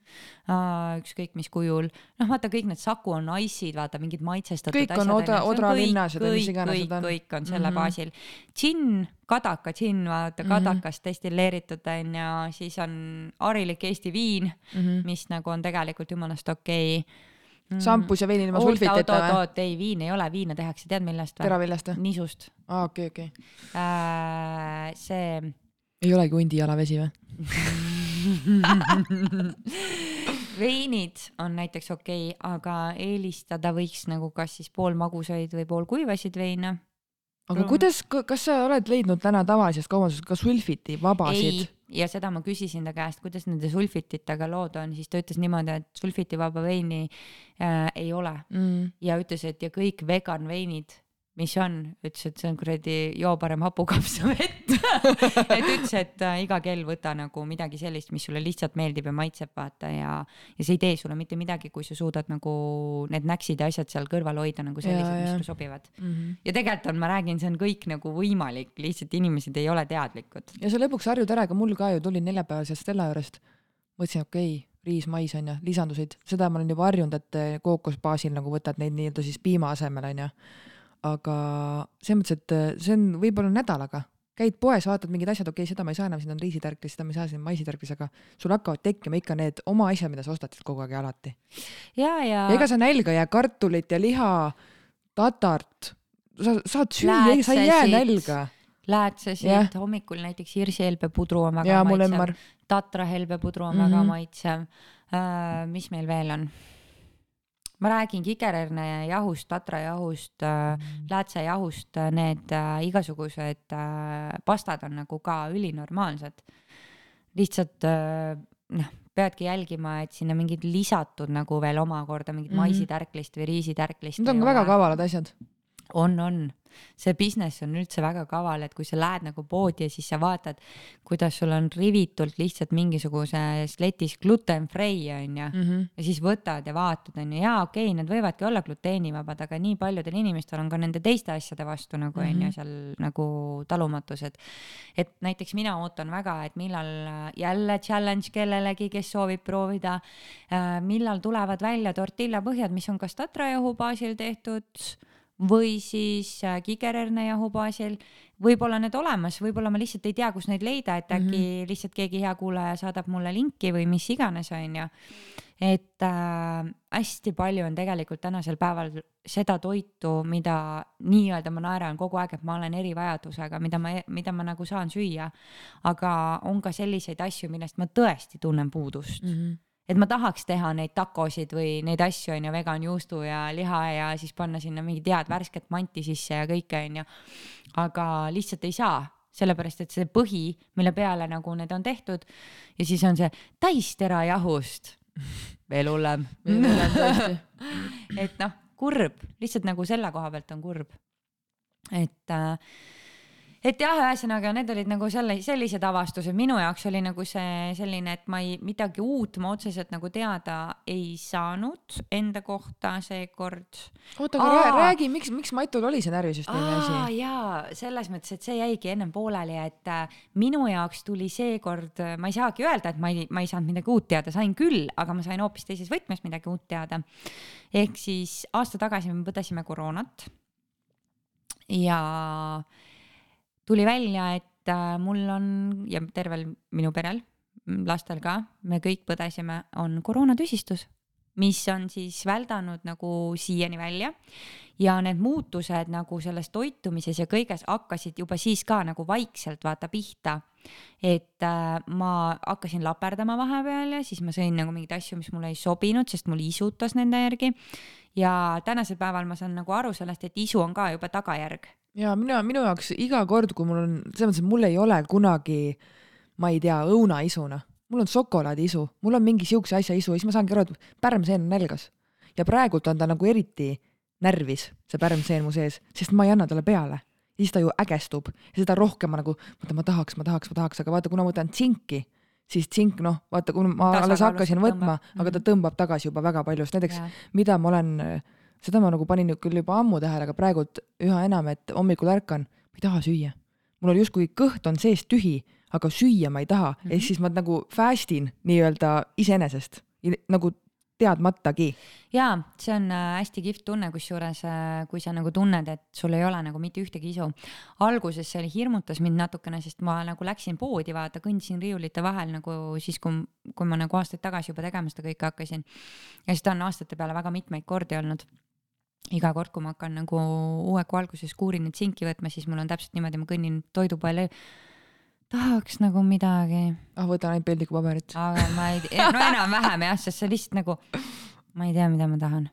Uh, ükskõik mis kujul, noh vaata kõik need Saku on ice'id, vaata mingid maitsestatud kõik on Odra, Odra linnased või mis iganes need on. kõik on selle mm -hmm. baasil. džinn, kadaka džinn, vaata mm -hmm. kadakast destilleeritud on ju, siis on harilik Eesti viin mm, -hmm. mis nagu on tegelikult jumalast okei okay šampus ja vein ilma sulfitita oot, või? oot, ei viin ei ole, viina tehakse tead millest või? teraviljast või? nisust aa, okei, okei. äh,. see ei olegi hundi jalavesi või? veinid on näiteks okei okay,, aga eelistada võiks nagu kas siis poolmagusaid või poolkuivasid veine. aga Mm. kuidas, kas sa oled leidnud täna tavalisest kaubandusest ka sulfiti vabasid ja seda ma küsisin ta käest, kuidas nende sulfititega lood on, siis ta ütles niimoodi, et sulfitivaba veini äh, ei ole Mm. ja ütles, et ja kõik vegan veinid, mis on, ütles, et see on kuradi joo parem hapukapsa vett et ütles, et äh, iga kell võta nagu midagi sellist, mis sulle lihtsalt meeldib ja maitseb, vaata ja, ja see ei tee sulle mitte midagi, kui sa suudad nagu need näksid ja asjad seal kõrval hoida nagu sellised, mis sulle sobivad. Mm -hmm. ja tegelikult on, ma räägin, see on kõik nagu võimalik, lihtsalt inimesed ei ole teadlikud. ja sa lõpuks harjud ära, ega mul ka ju tulin neljapäeval sealt Stella juurest, mõtlesin, okei okay,, riis, mais on ju, lisandusid, seda ma olen juba harjunud, et eh, kookosbaasil nagu võtad neid nii-öelda siis piima asemel on ju. Aga selles mõttes, et eh, see on võib-olla nädalaga, käid poes, vaatad mingid asjad, okei okay,, seda ma ei saa enam, siin on riisitärklis, seda ma ei saa, siin on maisitärklis, aga sul hakkavad tekkima ikka need oma asjad, mida sa ostad siit kogu aeg ja alati. ja, ja ega sa nälga ei jää, kartulit ja liha, tatart, sa saad süüa, sa ei jää nälga. läätsesid Jah. hommikul näiteks hirsihelbepudru on väga ja maitsev Tatra helbepudru on Mhm. väga maitsev äh,. mis meil veel on? Ma räägin kikerhernejahust, tatrajahust äh,, läätsejahust, need äh, igasugused äh, pastad on nagu ka ülinormaalsed. lihtsalt äh, noh, peadki jälgima, et sinna mingid lisatud nagu veel omakorda mingit Mhm. mm -hmm. maisitärklist või riisitärklist. need on ka väga kavalad asjad. on, on, see business on üldse väga kaval, et kui sa lähed nagu poodi ja siis sa vaatad, kuidas sul on rivitult lihtsalt mingisuguses letis gluten free onju Mm -hmm. ja siis võtad ja vaatad onju, jaa okei okay,, need võivadki olla gluteenivabad, aga nii paljudel inimestel on ka nende teiste asjade vastu nagu onju mm Mhm. -hmm. seal nagu talumatused. et näiteks mina ootan väga, et millal äh, jälle challenge kellelegi, kes soovib proovida, millal tulevad välja tortillapõhjad, mis on kas tatrajahu baasil tehtud või siis äh, kikerhernejahu baasil, võib-olla need olemas, võib-olla ma lihtsalt ei tea, kus neid leida, et äkki mm -hmm. lihtsalt keegi hea kuulaja saadab mulle linki või mis iganes, onju. et äh, hästi palju on tegelikult tänasel päeval seda toitu, mida nii-öelda ma naeran kogu aeg, et ma olen erivajadusega, mida ma, mida ma nagu saan süüa. aga on ka selliseid asju, millest ma tõesti tunnen puudust Mm -hmm. Et ma tahaks teha neid takosid või neid asju onju, vegan juustu ja liha ja siis panna sinna mingit head värsket manti sisse ja kõike onju. aga lihtsalt ei saa, sellepärast et see põhi, mille peale nagu need on tehtud ja siis on see täisterajahust, veel hullem. et noh, kurb, lihtsalt nagu selle koha pealt on kurb. et äh, et jah, ühesõnaga need olid nagu selle, sellised avastused, minu jaoks oli nagu see selline, et ma ei, midagi uut ma otseselt nagu teada ei saanud enda kohta seekord. oota, aga räägi, miks, miks Matul oli see närvisüsteemi asi? jaa, selles mõttes, et see jäigi ennem pooleli, et äh, minu jaoks tuli seekord, ma ei saagi öelda, et ma ei, ma ei saanud midagi uut teada, sain küll, aga ma sain hoopis teises võtmes midagi uut teada. ehk siis aasta tagasi me põdesime koroonat. ja tuli välja, et äh, mul on ja tervel minu perel, lastel ka, me kõik põdesime, on koroonatüsistus, mis on siis väldanud nagu siiani välja ja need muutused nagu selles toitumises ja kõiges hakkasid juba siis ka nagu vaikselt vaata pihta. et äh, ma hakkasin laperdama vahepeal ja siis ma sõin nagu mingeid asju, mis mulle ei sobinud, sest mul isutas nende järgi. ja tänasel päeval ma saan nagu aru sellest, et isu on ka juba tagajärg ja minu, minu jaoks iga kord, kui mul on, selles mõttes, et mul ei ole kunagi, ma ei tea, õunaisuna, mul on šokolaadiisu, mul on mingi siukse asja isu ja siis ma saangi aru, et pärmseen on nälgas. ja praegult on ta nagu eriti närvis, see pärmseen mu sees, sest ma ei anna talle peale. ja siis ta ju ägestub ja seda rohkem ma nagu, mõtlen, ma tahaks, ma tahaks, ma tahaks, aga vaata, kuna ma võtan tsinki, siis tsink, noh, vaata, kui ma alles hakkasin võtma, aga ta tõmbab tagasi juba väga palju, sest näiteks Ja. mida ma olen, seda ma nagu panin küll juba ammu tähele, aga praegult üha enam, et hommikul ärkan, ma ei taha süüa. mul on justkui kõht on sees tühi, aga süüa ma ei taha mm, -hmm. ehk siis ma nagu fast in nii-öelda iseenesest, nagu teadmatagi. jaa, see on äh, hästi kihvt tunne, kusjuures äh, kui sa nagu tunned, et sul ei ole nagu mitte ühtegi isu. alguses see hirmutas mind natukene, sest ma nagu läksin poodi, vaata, kõndisin riiulite vahel nagu siis, kui, kui ma nagu aastaid tagasi juba tegema seda kõike hakkasin. ja seda on aastate peale väga mitmeid kordi olnud iga kord, kui ma hakkan nagu uue kuu alguses kuurinit sinki võtma, siis mul on täpselt niimoodi, ma kõnnin toidupoele tahaks nagu midagi. ah, võtan ainult peldikupaberit. aga ma ei no enam-vähem jah, sest see lihtsalt nagu, ma ei tea, mida ma tahan.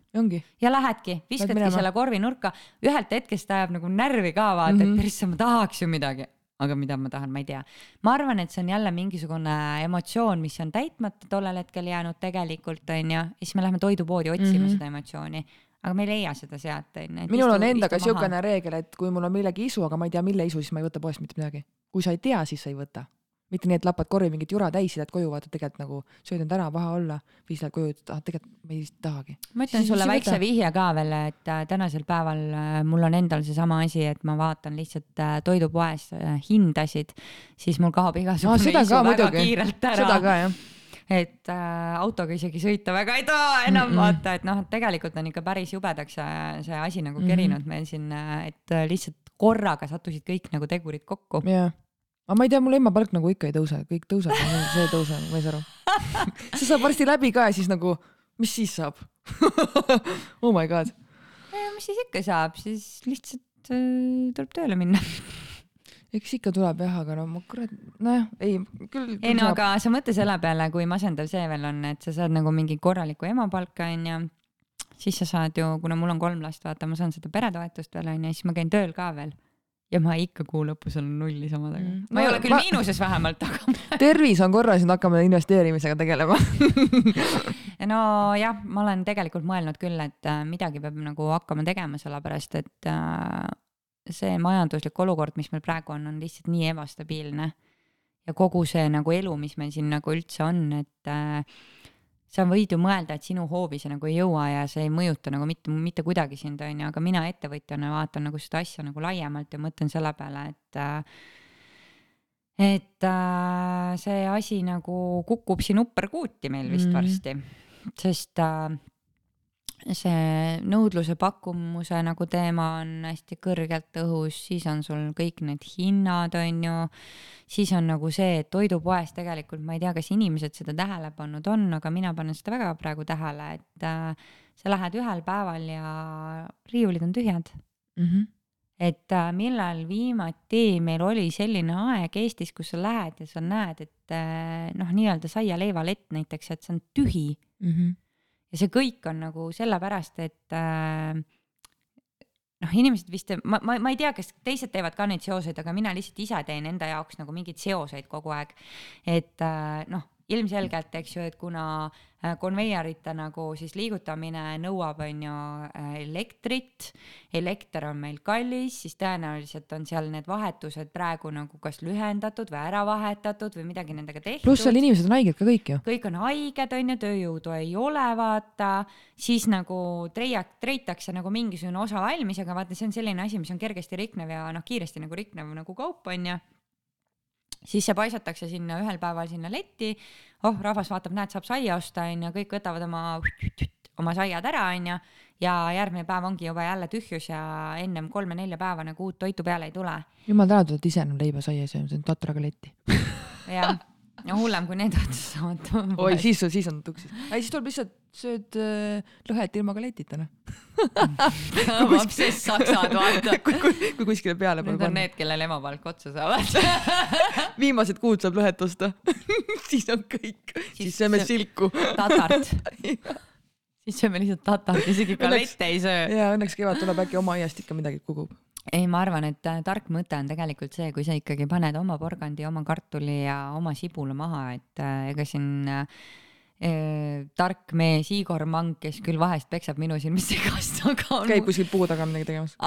ja lähedki, viskadki selle korvi nurka, ühelt hetkest ajab nagu närvi ka vaata mm, -hmm. et mhm. persse ma tahaks ju midagi aga mida ma tahan, ma ei tea. ma arvan, et see on jälle mingisugune emotsioon, mis on täitmata tollel hetkel jäänud tegelikult onju, ja siis me läheme toidupoodi otsima mm -hmm. seda emotsiooni aga me ei leia seda sealt onju. minul on endaga siukene reegel, et kui mul on millegi isu, aga ma ei tea, mille isu, siis ma ei võta poest mitte midagi kui sa ei tea, siis sa ei võta. mitte nii, et lapad korvi mingit jura täis, lähed koju, vaatad tegelikult nagu sööd end ära, paha olla, või siis lähed koju, ütled, ah tegelikult ma ei tahagi. ma ütlen sulle väikse vihje ka veel, et äh, tänasel päeval äh, mul on endal seesama asi, et ma vaatan lihtsalt äh, toidupoes hindasid, siis mul kaob igasugune no, isu väga muidugi. kiirelt ära. seda ka jah et äh, autoga isegi sõita väga ei taha enam mm -mm. vaata, et noh, et tegelikult on ikka päris jubedaks see, asi nagu kerinud mm -hmm. meil siin, et lihtsalt korraga sattusid kõik nagu tegurid kokku. yeah aga ma ei tea, mul ema palk nagu ikka ei tõuse, kõik tõuseb, see ei tõuse, ma ei saa aru. see saab varsti läbi ka ja siis nagu, mis siis saab oh my god. mis siis ikka saab, siis lihtsalt äh, tuleb tööle minna eks ikka tuleb jah, aga no ma kurat, nojah, ei küll. ei no saab. aga sa mõtle selle peale, kui masendav see veel on, et sa saad nagu mingi korralikku emapalka onju, siis sa saad ju, kuna mul on kolm last, vaata, ma saan seda peretoetust veel onju, siis ma käin tööl ka veel ja ma ikka kuu lõpus olen nullis omadega mm.. ma ei ole küll ma... miinuses vähemalt, aga tervis on korras, nüüd hakkame investeerimisega tegelema nojah, ma olen tegelikult mõelnud küll, et äh, midagi peab nagu hakkama tegema, sellepärast et äh, see majanduslik olukord, mis meil praegu on, on lihtsalt nii ebastabiilne. ja kogu see nagu elu, mis meil siin nagu üldse on, et äh, sa võid ju mõelda, et sinu hoovi see nagu ei jõua ja see ei mõjuta nagu mitte, mitte kuidagi sind, onju, aga mina ettevõtjana vaatan nagu seda asja nagu laiemalt ja mõtlen selle peale, et et äh, see asi nagu kukub siin upperkuuti meil vist mm. varsti, sest äh, see nõudluse pakkumuse nagu teema on hästi kõrgelt õhus, siis on sul kõik need hinnad, on ju, siis on nagu see, et toidupoes tegelikult ma ei tea, kas inimesed seda tähele pannud on, aga mina panen seda väga praegu tähele, et äh, sa lähed ühel päeval ja riiulid on tühjad mm. -hmm. et äh, millal viimati meil oli selline aeg Eestis, kus sa lähed ja sa näed, et äh, noh, nii-öelda saia-leivalett näiteks, et see on tühi mm. -hmm ja see kõik on nagu sellepärast, et äh, noh, inimesed vist, ma, ma, ma ei tea, kas teised teevad ka neid seoseid, aga mina lihtsalt ise teen enda jaoks nagu mingeid seoseid kogu aeg. et äh, noh, ilmselgelt, eks ju, et kuna äh, konveierite nagu siis liigutamine nõuab, on ju, äh, elektrit, elekter on meil kallis, siis tõenäoliselt on seal need vahetused praegu nagu kas lühendatud või ära vahetatud või midagi nendega tehtud. pluss seal inimesed on haiged ka kõik ju. kõik on haiged, on ju, tööjõudu ei ole, vaata, siis nagu treia-, treitakse nagu mingisugune osa valmis, aga vaata, see on selline asi, mis on kergesti riknev ja noh, kiiresti nagu riknev nagu kaup, on ju siis see paisatakse sinna ühel päeval sinna letti. Oh, rahvas vaatab, näed, saab saia osta, onju, kõik võtavad oma, oma saiad ära, onju. ja järgmine päev ongi juba jälle tühjus ja ennem kolme-nelja päeva nagu uut toitu peale ei tule. jumal tänatud, et ise enam leiba saia ei söö, see on tatraga letti jah no hullem kui need otsa saavad. oi, siis, siis on tuksis. ei, siis tuleb lihtsalt, sööd äh, lõhet ilma galetita, noh. obsess saksad, vaata. kui, kui, kui kuskile peale pole pannud. Need on need, kellel emapalk otsa saavad viimased kuud saab lõhet osta siis on kõik, siis sööme silku. tatart siis sööme lihtsalt tatart, isegi galette ei söö. ja õnneks kevad tuleb äkki oma aiast ikka midagi kogub ei, ma arvan, et äh, tark mõte on tegelikult see, kui sa ikkagi paned oma porgandi, oma kartuli ja oma sibula maha, et äh, ega siin äh, tark mees Igor Mang, kes küll vahest peksab minu silmis segast, aga on... käib kuskil puu taga midagi tegemas.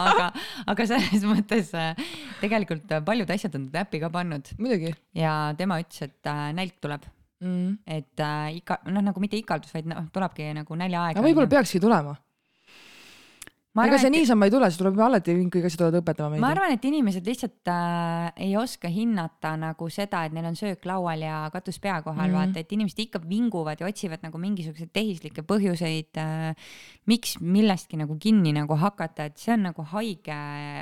Aga, aga selles mõttes äh, tegelikult paljud asjad on ta äppi ka pannud. ja tema ütles, et äh, nälg tuleb. Mm.. et äh, ikka, noh, nagu mitte ikaldus, vaid noh, tulebki nagu näljaaeg. aga võib-olla peakski tulema. ma ega see niisama ei tule, see tuleb alati mingi asja tulevad õpetama meid. ma arvan, et inimesed lihtsalt äh, ei oska hinnata nagu seda, et neil on söök laual ja katus pea kohal mm. -hmm. vaata, et inimesed ikka vinguvad ja otsivad nagu mingisuguseid tehislikke põhjuseid äh,, miks millestki nagu kinni nagu hakata, et see on nagu haige,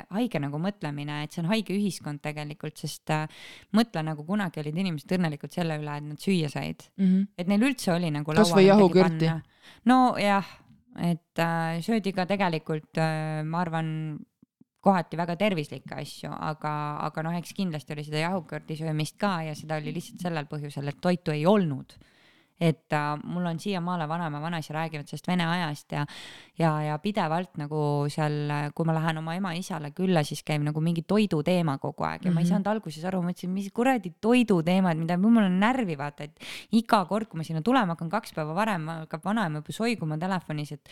haige nagu mõtlemine, et see on haige ühiskond tegelikult, sest äh, mõtle nagu kunagi olid inimesed õnnelikud selle üle, et nad süüa said, Mhm. et neil üldse oli nagu laual midagi jahukürti. nojah, et äh, söödi ka tegelikult äh, ma arvan, kohati väga tervislikke asju, aga, aga noh, eks kindlasti oli seda jahukürdi söömist ka ja seda oli lihtsalt sellel põhjusel, et toitu ei olnud. Et äh, mul on siiamaale vanaema, vanaisa räägivad sellest vene ajast ja, ja, ja pidevalt nagu seal, kui ma lähen oma ema-isale külla, siis käib nagu mingi toiduteema kogu aeg ja mm -hmm. ma ei Mhm. saanud alguses aru, mõtlesin, mis kuradi toiduteemad, mida mul on närvi vaata, et iga kord, kui ma sinna tulema hakkan kaks päeva varem, hakkab vanaema juba soiguma telefonis, et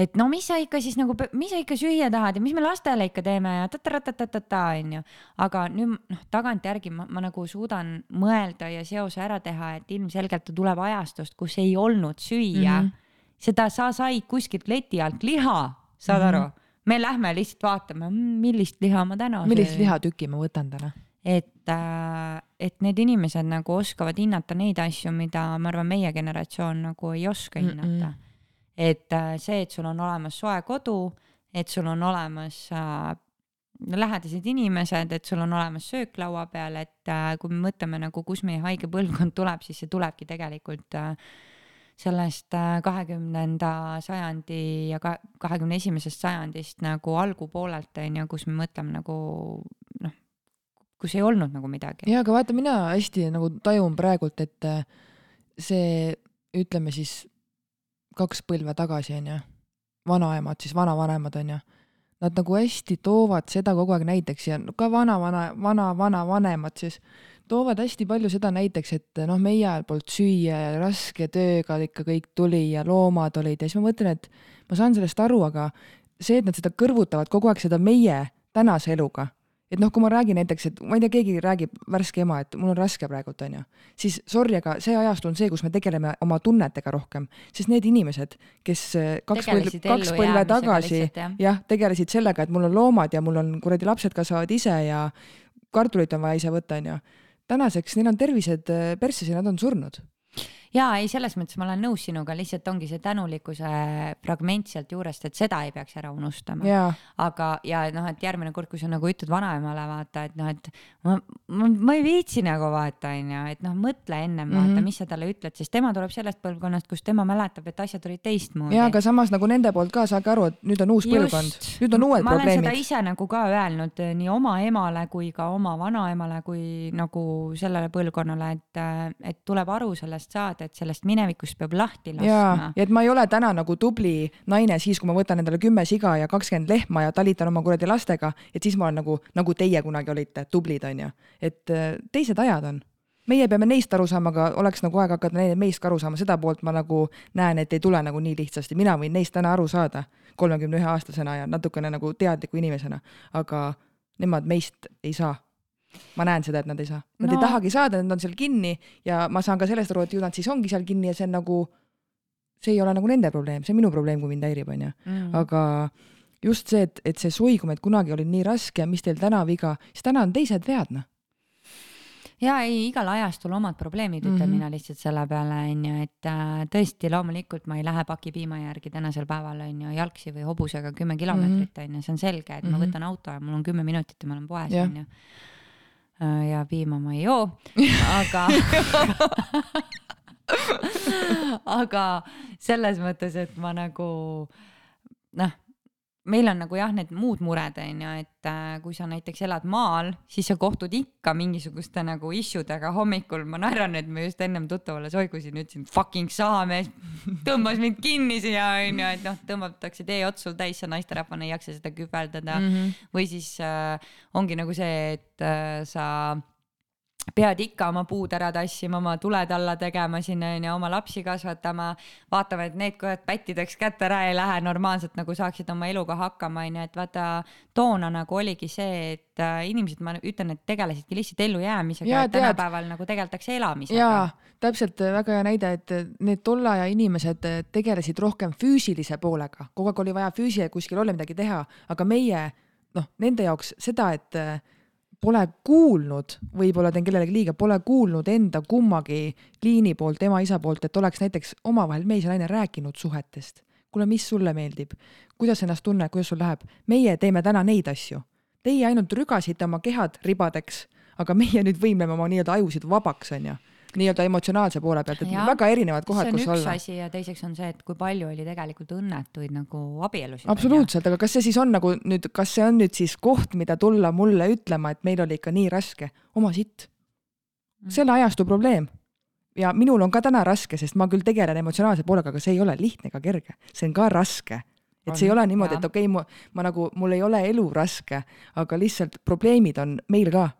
et no mis sa ikka siis nagu, mis sa ikka süüa tahad ja mis me lastele ikka teeme ja tataratatata onju. aga nüüd noh, tagantjärgi ma, ma nagu suudan mõelda ja seose ära teha, et ilmselgelt ta tuleb ajastust, kus ei olnud süüa mm. Mhm. -hmm. seda sa said kuskilt leti alt liha, saad mm Mhm. -hmm. aru? me lähme lihtsalt vaatame, millist liha ma täna millist lihatükki ma võtan täna? et, et need inimesed nagu oskavad hinnata neid asju, mida ma arvan, meie generatsioon nagu ei oska hinnata mm. -mm. Et äh, see, et sul on olemas soe kodu, et sul on olemas äh, lähedased inimesed, et sul on olemas söök laua peal, et äh, kui me mõtleme nagu, kus meie haige põlvkond tuleb, siis see tulebki tegelikult äh, sellest kahekümnenda sajandi ja ka kahekümne esimesest sajandist nagu algupoolelt onju, kus me mõtleme nagu noh, kus ei olnud nagu midagi. ja aga vaata, mina hästi nagu tajun praegult, et äh, see ütleme siis kaks põlve tagasi onju, vanaemad siis vanavanemad onju, nad nagu hästi toovad seda kogu aeg näiteks ja ka vanavana, vana-vanavanemad siis toovad hästi palju seda näiteks, et noh, meie ajal polnud süüa ja raske tööga ikka kõik tuli ja loomad olid ja siis ma mõtlen, et ma saan sellest aru, aga see, et nad seda kõrvutavad kogu aeg seda meie tänase eluga, et noh, kui ma räägin näiteks, et ma ei tea, keegi räägib värske ema, et mul on raske praegult onju, siis sorry, aga see ajastu on see, kus me tegeleme oma tunnetega rohkem, sest need inimesed, kes äh, kaks põlve, kaks põlve tagasi jah. tegelesid sellega, et mul on loomad ja mul on kuradi lapsed kasvavad ise ja kartulit on vaja ise võtta onju. tänaseks neil on tervised äh, persses ja nad on surnud. Ja ei, selles mõttes ma olen nõus sinuga, lihtsalt ongi see tänulikkuse fragment sealt juurest, et seda ei peaks ära unustama. jaa, aga, ja noh, et järgmine kord, kui sa nagu ütled vanaemale vaata, et noh, et ma, ma, ma ei viitsi nagu vaata, onju, et noh, mõtle ennem mm, -hmm. vaata, Mhm. mis sa talle ütled, sest tema tuleb sellest põlvkonnast, kus tema mäletab, et asjad olid teistmoodi. ja aga samas nagu nende poolt ka saage aru, et nüüd on uus põlvkond, nüüd on uued ma olen seda probleemid. ise nagu ka öelnud eh, nii oma emale kui ka oma vanaemale kui nagu sellele põlvkonnale, et, et tuleb aru sellest saada, et sellest minevikust peab lahti laskma,. ja et ma ei ole täna nagu tubli naine siis, kui ma võtan endale kümme siga ja kakskümmend lehma ja talitan oma kuradi lastega, et siis ma olen nagu, nagu teie kunagi olite, tublid onju. et äh, teised ajad on. meie peame neist aru saama, aga oleks nagu aeg hakata meist ka aru saama, seda poolt ma nagu näen, et ei tule nagu nii lihtsasti, mina võin neist täna aru saada kolmekümne ühe aastasena ja natukene nagu teadliku inimesena, aga nemad meist ei saa ma näen seda, et nad ei saa, nad no. Ei tahagi saada, nad on seal kinni ja ma saan ka sellest aru, et ju nad siis ongi seal kinni ja see on nagu, see ei ole nagu nende probleem, see on minu probleem, kui mind häirib, onju. Mm. aga just see, et, et see suigumine, et kunagi oli nii raske ja mis teil täna viga, siis täna on teised vead, noh. ja ei, igal ajastul omad probleemid, ütlen mm Mhm. -hmm. mina lihtsalt selle peale onju, et äh, tõesti loomulikult ma ei lähe pakipiima järgi tänasel päeval onju jalgsi või hobusega kümme kilomeetrit onju, see on selge, et mm -hmm. ma Mhm. võtan auto ja mul on kümme minutit ja ma olen poes onju. Ja piima ma ei joo, aga aga selles mõttes, et ma nagu noh, meil on nagu jah, need muud mured on ju, et äh, kui sa näiteks elad maal, siis sa kohtud ikka mingisuguste nagu issue dega hommikul, ma naeran, et ma just ennem tuttavale soigusin, ütlesin fucking saamees, tõmbas mind kinni siia onju, et noh, tõmmatakse teeots sul täis, sa naisterahvana ei jaksa seda kühveldada mm. -hmm. või siis äh, ongi nagu see, et äh, sa pead ikka oma puud ära tassima, oma tuled alla tegema sinna onju, oma lapsi kasvatama, vaatama, et need kurat pättideks kätte ära ei lähe, normaalselt nagu saaksid oma eluga hakkama onju, et vaata toona nagu oligi see, et äh, inimesed, ma ütlen, et tegelesidki lihtsalt ellujäämisega tänapäeval nagu tegeldakse elamisega. jaa, täpselt väga hea näide, et need tolle aja inimesed tegelesid rohkem füüsilise poolega, kogu aeg oli vaja füüsiliselt kuskil olla, midagi teha, aga meie noh, nende jaoks seda, et pole kuulnud, võib-olla teen kellelegi liiga, pole kuulnud enda kummagi liini poolt, ema-isa poolt, et oleks näiteks omavahel mees ja naine rääkinud suhetest. kuule, mis sulle meeldib, kuidas ennast tunned, kuidas sul läheb? meie teeme täna neid asju. Teie ainult rügasite oma kehad ribadeks, aga meie nüüd võimleme oma nii-öelda ajusid vabaks, onju nii-öelda emotsionaalse poole pealt, et ja, väga erinevad kohad, kus olla. see on üks asi ja teiseks on see, et kui palju oli tegelikult õnnetuid nagu abielusid. absoluutselt, aga kas see siis on nagu nüüd, kas see on nüüd siis koht, mida tulla mulle ütlema, et meil oli ikka nii raske, oma sitt. Mm. selle ajastu probleem. ja minul on ka täna raske, sest ma küll tegelen emotsionaalse poolega, aga see ei ole lihtne ega kerge, see on ka raske et see ei ole niimoodi, et okei okay,, ma, ma nagu, mul ei ole elu raske, aga lihtsalt probleemid on meil ka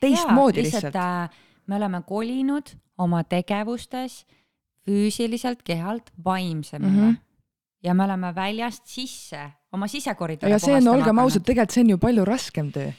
teistmoodi lihtsalt, lihtsalt äh, me oleme kolinud oma tegevustes füüsiliselt kehalt vaimsemale mm. -hmm. ja me oleme väljast sisse oma sisekoridori ja see on, olgem ausad, tegelikult see on ju palju raskem töö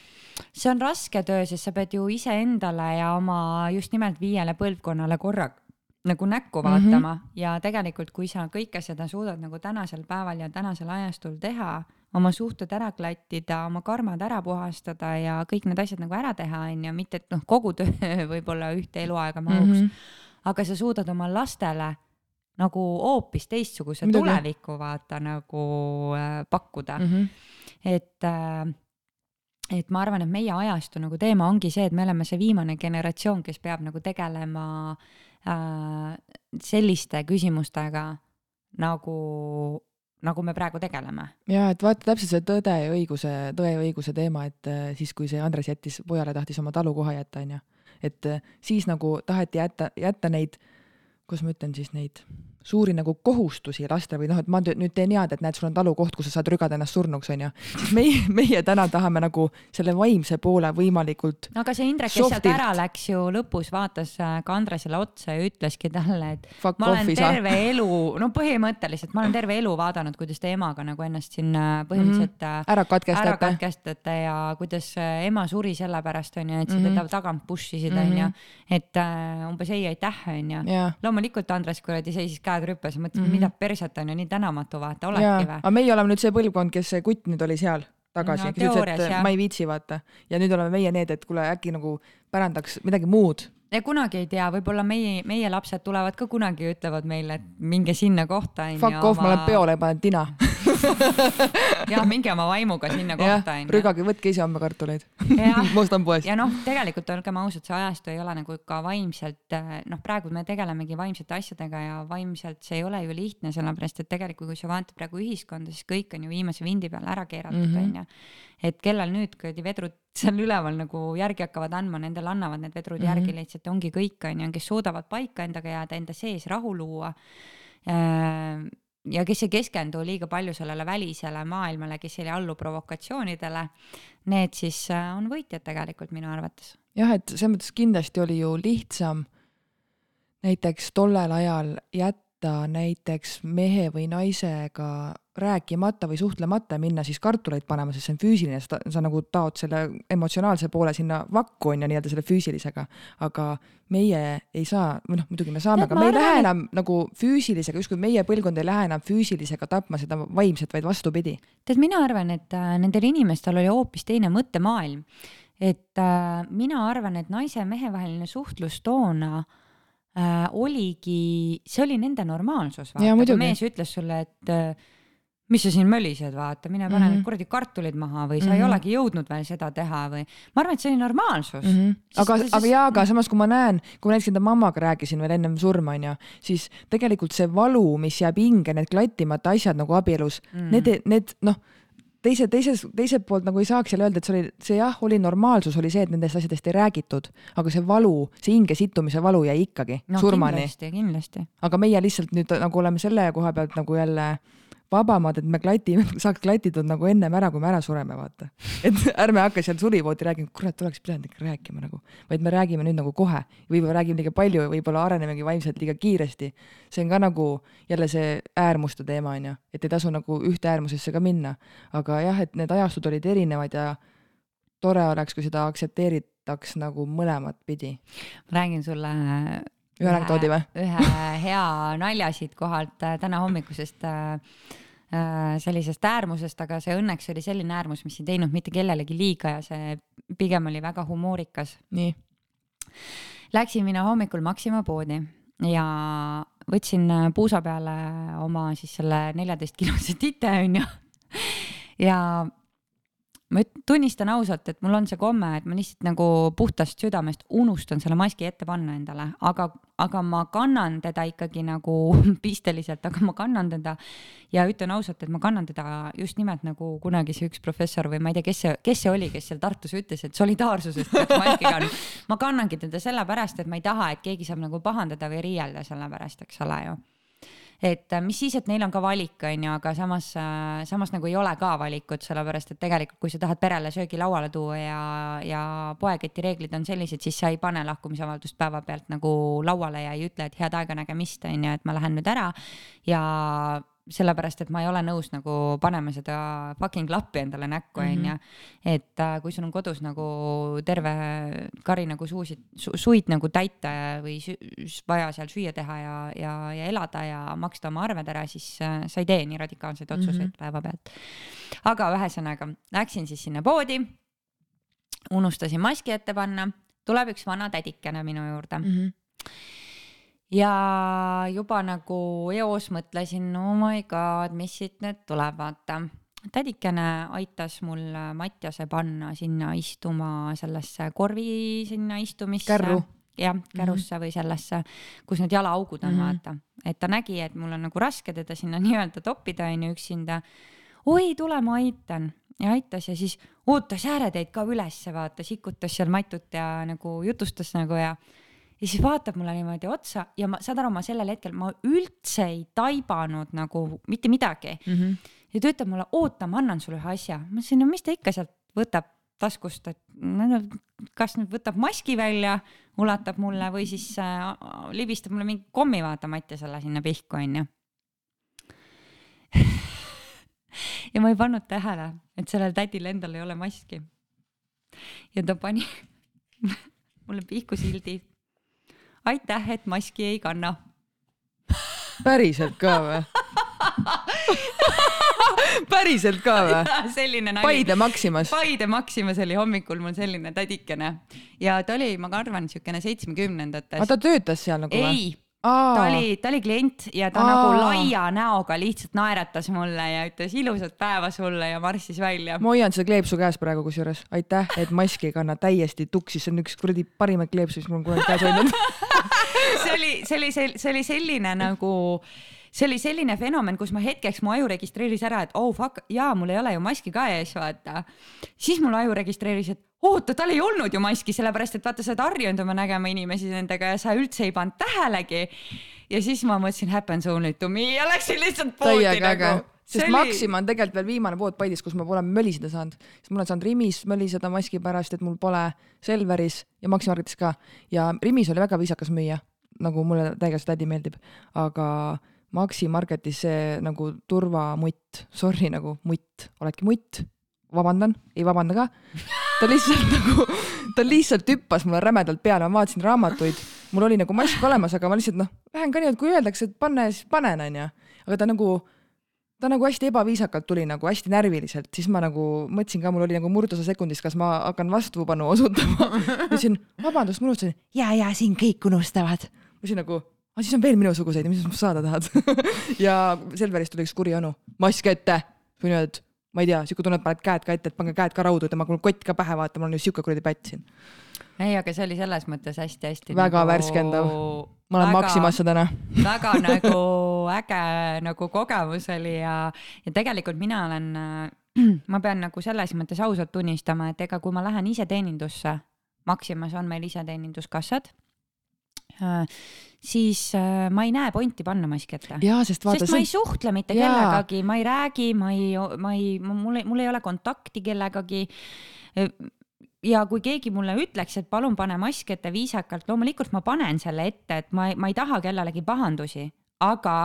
see on raske töö, sest sa pead ju iseendale ja oma just nimelt viiele põlvkonnale korraga nagu näkku vaatama mm -hmm. ja tegelikult, kui sa kõike seda suudad nagu tänasel päeval ja tänasel ajastul teha, oma suhted ära klattida, oma karmad ära puhastada ja kõik need asjad nagu ära teha, on ju, mitte et noh, kogu töö võib-olla ühte eluaega mahuks mm, -hmm. aga sa suudad oma lastele nagu hoopis teistsuguse Midagi. tuleviku vaata nagu äh, pakkuda mm. -hmm. et äh, et ma arvan, et meie ajastu nagu teema ongi see, et me oleme see viimane generatsioon, kes peab nagu tegelema äh, selliste küsimustega nagu nagu me praegu tegeleme. ja et vaata täpselt see tõde ja õiguse, tõe ja õiguse teema, et äh, siis, kui see Andres jättis, pojale tahtis oma talukoha jätta, onju, et äh, siis nagu taheti jätta, jätta neid, kuidas ma ütlen siis neid suuri nagu kohustusi lastele või noh, et ma nüüd teen head, et näed, sul on talukoht, kus sa saad rügada ennast surnuks, onju. siis meie, meie täna tahame nagu selle vaimse poole võimalikult. no aga see Indrek, kes sealt ära läks ju lõpus vaatas äh, ka Andresele otsa ja ütleski talle, et Fuck ma olen terve sa. elu, no põhimõtteliselt ma olen terve elu vaadanud, kuidas te emaga nagu ennast siin äh, põhimõtteliselt mm -hmm. ära katkestate. ära katkestate ja kuidas ema suri sellepärast onju, et sa mm -hmm. teda tagant push isid onju mm -hmm., et äh, umbes ei aitäh onju. loomulikult Andres kuradi seisis käed rüpes ja mõtlesin mm, -hmm. mida perset on ju nii tänamatu vaata, oledki või? aga meie oleme nüüd see põlvkond, kes see kutt nüüd oli seal tagasi no,, kes ütles, et jah. ma ei viitsi vaata ja nüüd oleme meie need, et kuule äkki nagu pärandaks midagi muud ja kunagi ei tea, võib-olla meie, meie lapsed tulevad ka kunagi ja ütlevad meile, et minge sinna kohta. Fuck off oma..., ma lähen peole ja panen tina jah, minge oma vaimuga sinna kohta onju. rügage, võtke ise homme kartuleid ma ostan poest. ja noh, tegelikult olgem ausad, see ajastu ei ole nagu ka vaimselt, noh, praegu me tegelemegi vaimsete asjadega ja vaimselt see ei ole ju lihtne, sellepärast et tegelikult, kui sa vaatad praegu ühiskonda, siis kõik on ju viimase vindi peale ära keeratud mhm. onju mm -hmm et kellel nüüd kuradi vedrud seal üleval nagu järgi hakkavad andma, nendel annavad need vedrud mm -hmm. järgi lihtsalt ongi kõik, onju, kes suudavad paika endaga jääda, enda sees rahu luua äh, ja kes ei keskendu liiga palju sellele välisele maailmale, kes ei allu provokatsioonidele, need siis äh, on võitjad tegelikult minu arvates. jah, et selles mõttes kindlasti oli ju lihtsam näiteks tollel ajal jätta näiteks mehe või naisega rääkimata või suhtlemata ja minna siis kartuleid panema, sest see on füüsiline, sa, sa nagu taod selle emotsionaalse poole sinna vakku on ju nii-öelda selle füüsilisega. aga meie ei saa, või noh, muidugi me saame, aga me ei lähe enam nagu füüsilisega, justkui meie põlvkond ei lähe enam füüsilisega tapma seda vaimset, vaid vastupidi. tead, mina arvan, et äh, nendel inimestel oli hoopis teine mõttemaailm. et äh, mina arvan, et naise ja mehe vaheline suhtlus toona äh, oligi, see oli nende normaalsus. kui mees ütles sulle, et äh, mis sa siin mölised, vaata, mine pane mm -hmm. need kuradi kartulid maha või sa mm -hmm. ei mhm. olegi jõudnud veel seda teha või. ma arvan, et see oli normaalsus mm. -hmm. aga, aga jaa, aga samas, kui ma näen, kui ma näiteks enda mammaga rääkisin veel ennem surma, onju, siis tegelikult see valu, mis jääb hinge, need klattimata asjad nagu abielus mm, -hmm. need, need noh teise, teises, teiselt poolt nagu ei saaks jälle öelda, et see oli, see jah, oli normaalsus, oli see, et nendest asjadest ei räägitud, aga see valu, see hinge sittumise valu jäi ikkagi no, surmani. kindlasti, kindlasti. aga meie lihtsalt nüüd nagu oleme selle koha pealt nagu jälle vabamad, et me klatime, saaks klatitud nagu ennem ära, kui me ära sureme, vaata. et ärme hakka seal surivoodi rääkima, kurat, oleks pidanud ikka rääkima nagu, vaid me räägime nüüd nagu kohe. võib-olla räägime liiga palju, võib-olla arenemegi vaimselt liiga kiiresti. see on ka nagu jälle see äärmuste teema, on ju, et ei tasu nagu ühte äärmusesse ka minna. aga jah, et need ajastud olid erinevad ja tore oleks, kui seda aktsepteeritaks nagu mõlemat pidi. ma räägin sulle ühe anekdoodi või? ühe hea nalja siit kohalt äh, täna hommikusest äh, äh, sellisest äärmusest, aga see õnneks oli selline äärmus, mis ei teinud mitte kellelegi liiga ja see pigem oli väga humoorikas. nii. Läksin mina hommikul Maxima poodi ja võtsin puusa peale oma siis selle neljateist kilose tite onju ja ma tunnistan ausalt, et mul on see komme, et ma lihtsalt nagu puhtast südamest unustan selle maski ette panna endale, aga, aga ma kannan teda ikkagi nagu pisteliselt, aga ma kannan teda ja ütlen ausalt, et ma kannan teda just nimelt nagu kunagi see üks professor või ma ei tea, kes see, kes see oli, kes seal Tartus ütles, et solidaarsusest peaks maski kandma. ma kannangi teda sellepärast, et ma ei taha, et keegi saab nagu pahandada või riielda selle pärast, eks ole ju et äh, mis siis, et neil on ka valik, on ju, aga samas, äh, samas nagu ei ole ka valikut, sellepärast et tegelikult, kui sa tahad perele söögi lauale tuua ja, ja poeketi reeglid on sellised, siis sa ei pane lahkumisavaldust päevapealt nagu lauale ja ei ütle, et head aega nägemist, on ju, et ma lähen nüüd ära. Ja sellepärast, et ma ei ole nõus nagu panema seda fucking klappi endale näkku, mhm. onju. et äh, kui sul on kodus nagu terve kari nagu suusid su,, suid nagu täita või vaja seal süüa teha ja, ja, ja elada ja maksta oma arved ära, siis äh, sa ei tee nii radikaalseid otsuseid mm -hmm. päevapealt. aga ühesõnaga, läksin siis sinna poodi, unustasin maski ette panna, tuleb üks vana tädikene minu juurde mm. -hmm ja juba nagu eos mõtlesin, oh my god, mis siit nüüd tuleb, vaata. tädikene aitas mul Mattiase panna sinna istuma sellesse korvi sinna istumisse. kärru. jah, kärrusse mm -hmm. või sellesse, kus need jalaaugud on mm, -hmm. vaata. et ta nägi, et mul on nagu raske teda sinna nii-öelda toppida, onju, üksinda. oi, tule, ma aitan ja aitas ja siis ootas ääreteid ka ülesse, vaata, sikutas seal Matut ja nagu jutustas nagu ja ja siis vaatab mulle niimoodi otsa ja ma, saad aru, ma sellel hetkel, ma üldse ei taibanud nagu mitte midagi mm. -hmm. ja ta ütleb mulle, oota, ma annan sulle ühe asja. ma ütlesin, no mis ta ikka sealt võtab taskust, et no, kas nüüd võtab maski välja, ulatab mulle või siis äh, libistab mulle mingi kommi, vaata Mattiasele sinna pihku, onju. ja ma ei pannud tähele, et sellel tädil endal ei ole maski. ja ta pani mulle pihku sildi aitäh, et maski ei kanna. päriselt ka või? päriselt ka või? selline nali. Paide Maximas. Paide Maximas oli hommikul mul selline tädikene ja ta oli, ma arvan, niisugune seitsmekümnendates. aga ta töötas seal nagu või? ei, ta oli, ta oli klient ja ta Aa. nagu laia näoga lihtsalt naeratas mulle ja ütles ilusat päeva sulle ja marssis välja. ma hoian seda kleepsu käes praegu kusjuures, aitäh, et maski ei kanna, täiesti tuksis, see on üks kuradi parimaid kleepsu, mis mul on kunagi käes hoidnud see oli, see oli, see oli selline nagu see oli selline fenomen, kus ma hetkeks, mu aju registreeris ära, et oh fuck, jaa, mul ei ole ju maski ka ees, vaata. siis mul aju registreeris, et oota, tal ei olnud ju maski, sellepärast et vaata, sa oled harjunud oma nägema inimesi nendega ja sa üldse ei pannud tähelegi. ja siis ma mõtlesin happens only to me. Ja läksin lihtsalt poodi nagu. Sest oli... Maxima on tegelikult veel viimane pood Paidis, kus ma pole möliseda saanud, sest ma olen saanud Rimis möliseda maski pärast, et mul pole Selveris ja Maxima Marketis ka. Ja Rimis oli väga viisakas müüa, nagu mulle täiega see tädi meeldib, aga Maxi Marketis see nagu turvamutt, sorry nagu mutt, oledki mutt, vabandan, ei vabanda ka. Ta lihtsalt nagu, ta lihtsalt hüppas mulle rämedalt peale, ma vaatasin raamatuid, mul oli nagu mask olemas, aga ma lihtsalt noh, lähen ka nii, et kui öeldakse, et panne, siis panen, onju. aga ta nagu, ta nagu hästi ebaviisakalt tuli nagu hästi närviliselt, siis ma nagu mõtlesin ka, mul oli nagu murdosa sekundist, kas ma hakkan vastupanu osutama. ütlesin, vabandust, ma unustasin. ja, ja siin kõik unustavad. ma ütlesin nagu aga siis on veel minusuguseid ja mis sa saada tahad ja Selverist tuli üks kuri onu, mask ette. või niimoodi, et ma ei tea, sihuke tunne, et paned käed ka ette, et pange käed ka raudu, temaga mul kott ka pähe, vaata, mul on ju sihuke kuradi pätt siin. ei, aga see oli selles mõttes hästi-hästi. väga nagu... värskendav. ma olen väga, Maximasse täna väga nagu äge nagu kogemus oli ja, ja tegelikult mina olen, ma pean nagu selles mõttes ausalt tunnistama, et ega kui ma lähen iseteenindusse, Maximas on meil iseteeninduskassad siis äh, ma ei näe pointi panna maski ette. sest vaata. sest ma ei suhtle mitte jaa. kellegagi, ma ei räägi, ma ei, ma ei, mul ei, mul ei ole kontakti kellegagi ja kui keegi mulle ütleks, et palun pane mask ette viisakalt, loomulikult ma panen selle ette, et ma, ma ei taha kellelegi pahandusi, aga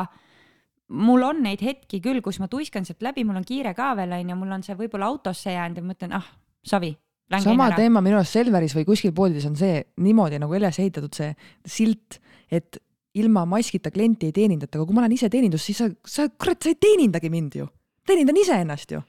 mul on neid hetki küll, kus ma tuiskan sealt läbi, mul on kiire ka veel onju, mul on see võib-olla autosse jäänud ja mõtlen, ah, savi. Sama teema minu arust Selveris või kuskil poodides on see niimoodi nagu üles ehitatud see silt, et ilma maskita klienti ei teenindata, aga kui ma olen ise teenindus, siis sa, sa kurat, sa ei teenindagi mind ju. teenindan iseennast ju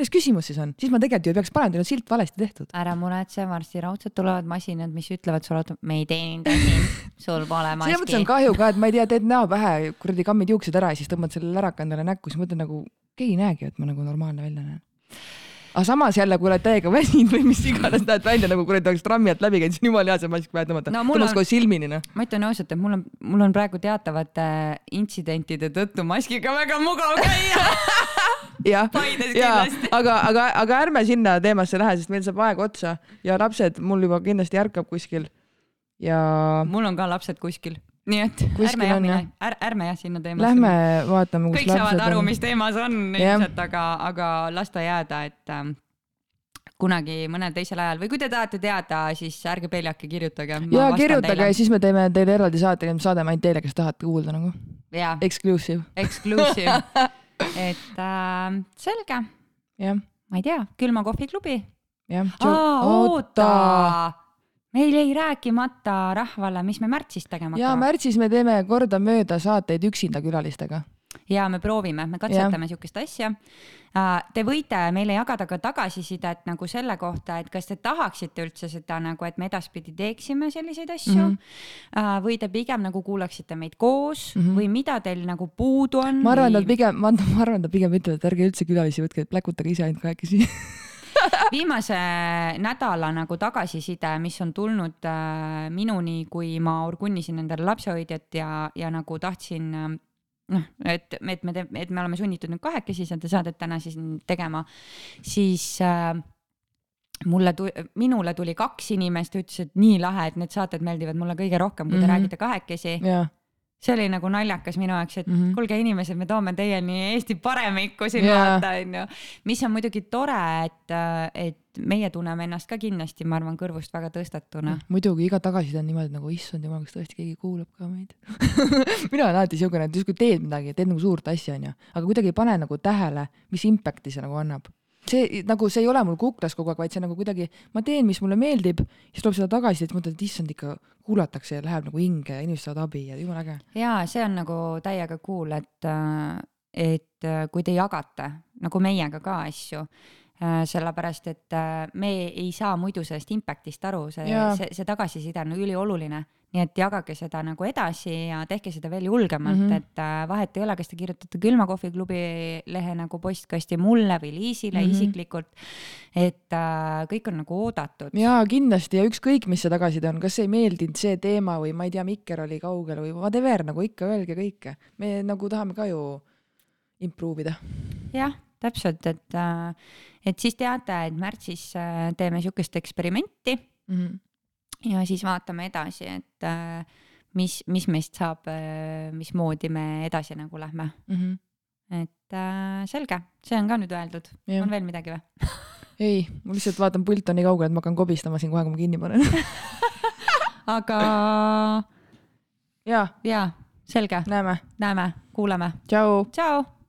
milles küsimus siis on, siis ma tegelikult ju peaks panema, teil on silt valesti tehtud. ära muretse, varsti raudselt tulevad masinad, mis ütlevad sulle, et me ei teeninda sind, sul pole maski. selles mõttes on kahju ka, et ma ei tea, teed näo pähe, kuradi kammid juuksed ära ja siis tõmbad selle läraka endale näkku, siis mõtled nagu, keegi ei näegi, et ma nagu normaalne välja näen aga samas jälle, kui oled täiega väsinud või mis iganes, näed välja nagu kuradi oleks trammi alt läbi käinud, siis on jumala hea see mask pähe tõmmata no,. tõmbas kohe silmini noh. ma ütlen ausalt, et mul on, mul on praegu teatavate intsidentide tõttu maskiga väga mugav käia jah, ja aga, aga, aga ärme sinna teemasse lähe, sest meil saab aeg otsa ja lapsed mul juba kindlasti ärkab kuskil ja. mul on ka lapsed kuskil nii et Kuskil ärme jah mine, är, ärme jah sinna teemasse. Lähme vaatame, kus kõik lapsed saavad aru, mis teema see on ilmselt, aga, aga las ta jääda, et äh, kunagi mõnel teisel ajal või kui te tahate teada, siis ärge peljake, kirjutage. ja kirjutage ja siis me teeme teile eraldi saate, saadame ainult teile, kes tahate kuulda nagu. Exclusive. Exclusive et äh, selge. ma ei tea, külma kohviklubi. oota meil jäi rääkimata rahvale, mis me märtsis tegema hakkame. ja märtsis me teeme kordamööda saateid üksinda külalistega. ja me proovime, me katsetame siukest asja. Äh, te võite meile jagada ka tagasisidet nagu selle kohta, et kas te tahaksite üldse seda nagu, et me edaspidi teeksime selliseid asju mm. -hmm. või te pigem nagu kuulaksite meid koos mm -hmm. või mida teil nagu puudu on. ma arvan, et nad pigem, ma arvan, et nad pigem ütlevad, et ärge üldse külalisi võtke, pläkutage ise ainult kahekesi viimase nädala nagu tagasiside, mis on tulnud äh, minuni, kui ma orgunnisin endale lapsehoidjat ja, ja nagu tahtsin äh, noh, et, et me, et me oleme sunnitud nüüd kahekesi seda saadet täna siis tegema, siis äh, mulle tu-, minule tuli kaks inimest ütles, et nii lahe, et need saated meeldivad mulle kõige rohkem, kui te mm -hmm. räägite kahekesi yeah see oli nagu naljakas minu jaoks, et mm -hmm. kuulge inimesed, me toome teieni Eesti paremikku siin yeah. vaata onju. mis on muidugi tore, et, et meie tunneme ennast ka kindlasti, ma arvan, kõrvust väga tõstetuna muidugi iga tagasiside on niimoodi nagu issand jumal, kas tõesti keegi kuulab ka meid mina olen alati siukene, et justkui teed midagi, teed nagu suurt asja onju, aga kuidagi ei pane nagu tähele, mis impact'i see nagu annab see nagu, see ei ole mul kuklas kogu aeg, vaid see nagu kuidagi, ma teen, mis mulle meeldib, siis tuleb seda tagasi, siis mõtled, et issand ikka kuulatakse ja läheb nagu hinge ja inimesed saavad abi ja jumala äge. ja see on nagu täiega cool, et, et kui te jagate nagu meiega ka asju sellepärast, et me ei saa muidu sellest impact'ist aru, see, see, see tagasiside on ülioluline nii et jagage seda nagu edasi ja tehke seda veel julgemalt mm, -hmm. et äh, vahet ei ole, kas te kirjutate Külma kohviklubi lehe nagu postkasti mulle või Liisile mm -hmm. isiklikult. et äh, kõik on nagu oodatud. ja kindlasti ja ükskõik, mis see tagasiside on, kas ei meeldinud see teema või ma ei tea, Mikker oli kaugel või whatever, nagu ikka öelge kõike, me nagu tahame ka ju improve ida. jah, täpselt, et, äh, et siis teate, et märtsis äh, teeme sihukest eksperimenti mm. -hmm ja siis vaatame edasi, et äh, mis, mis meist saab, äh, mismoodi me edasi nagu lähme mm. -hmm. et äh, selge, see on ka nüüd öeldud, on veel midagi või ei, ma lihtsalt vaatan, pult on nii kaugel, et ma hakkan kobistama siin kohe, kui ma kinni panen aga. ja, ja, selge. näeme. näeme, kuuleme. tšau. tšau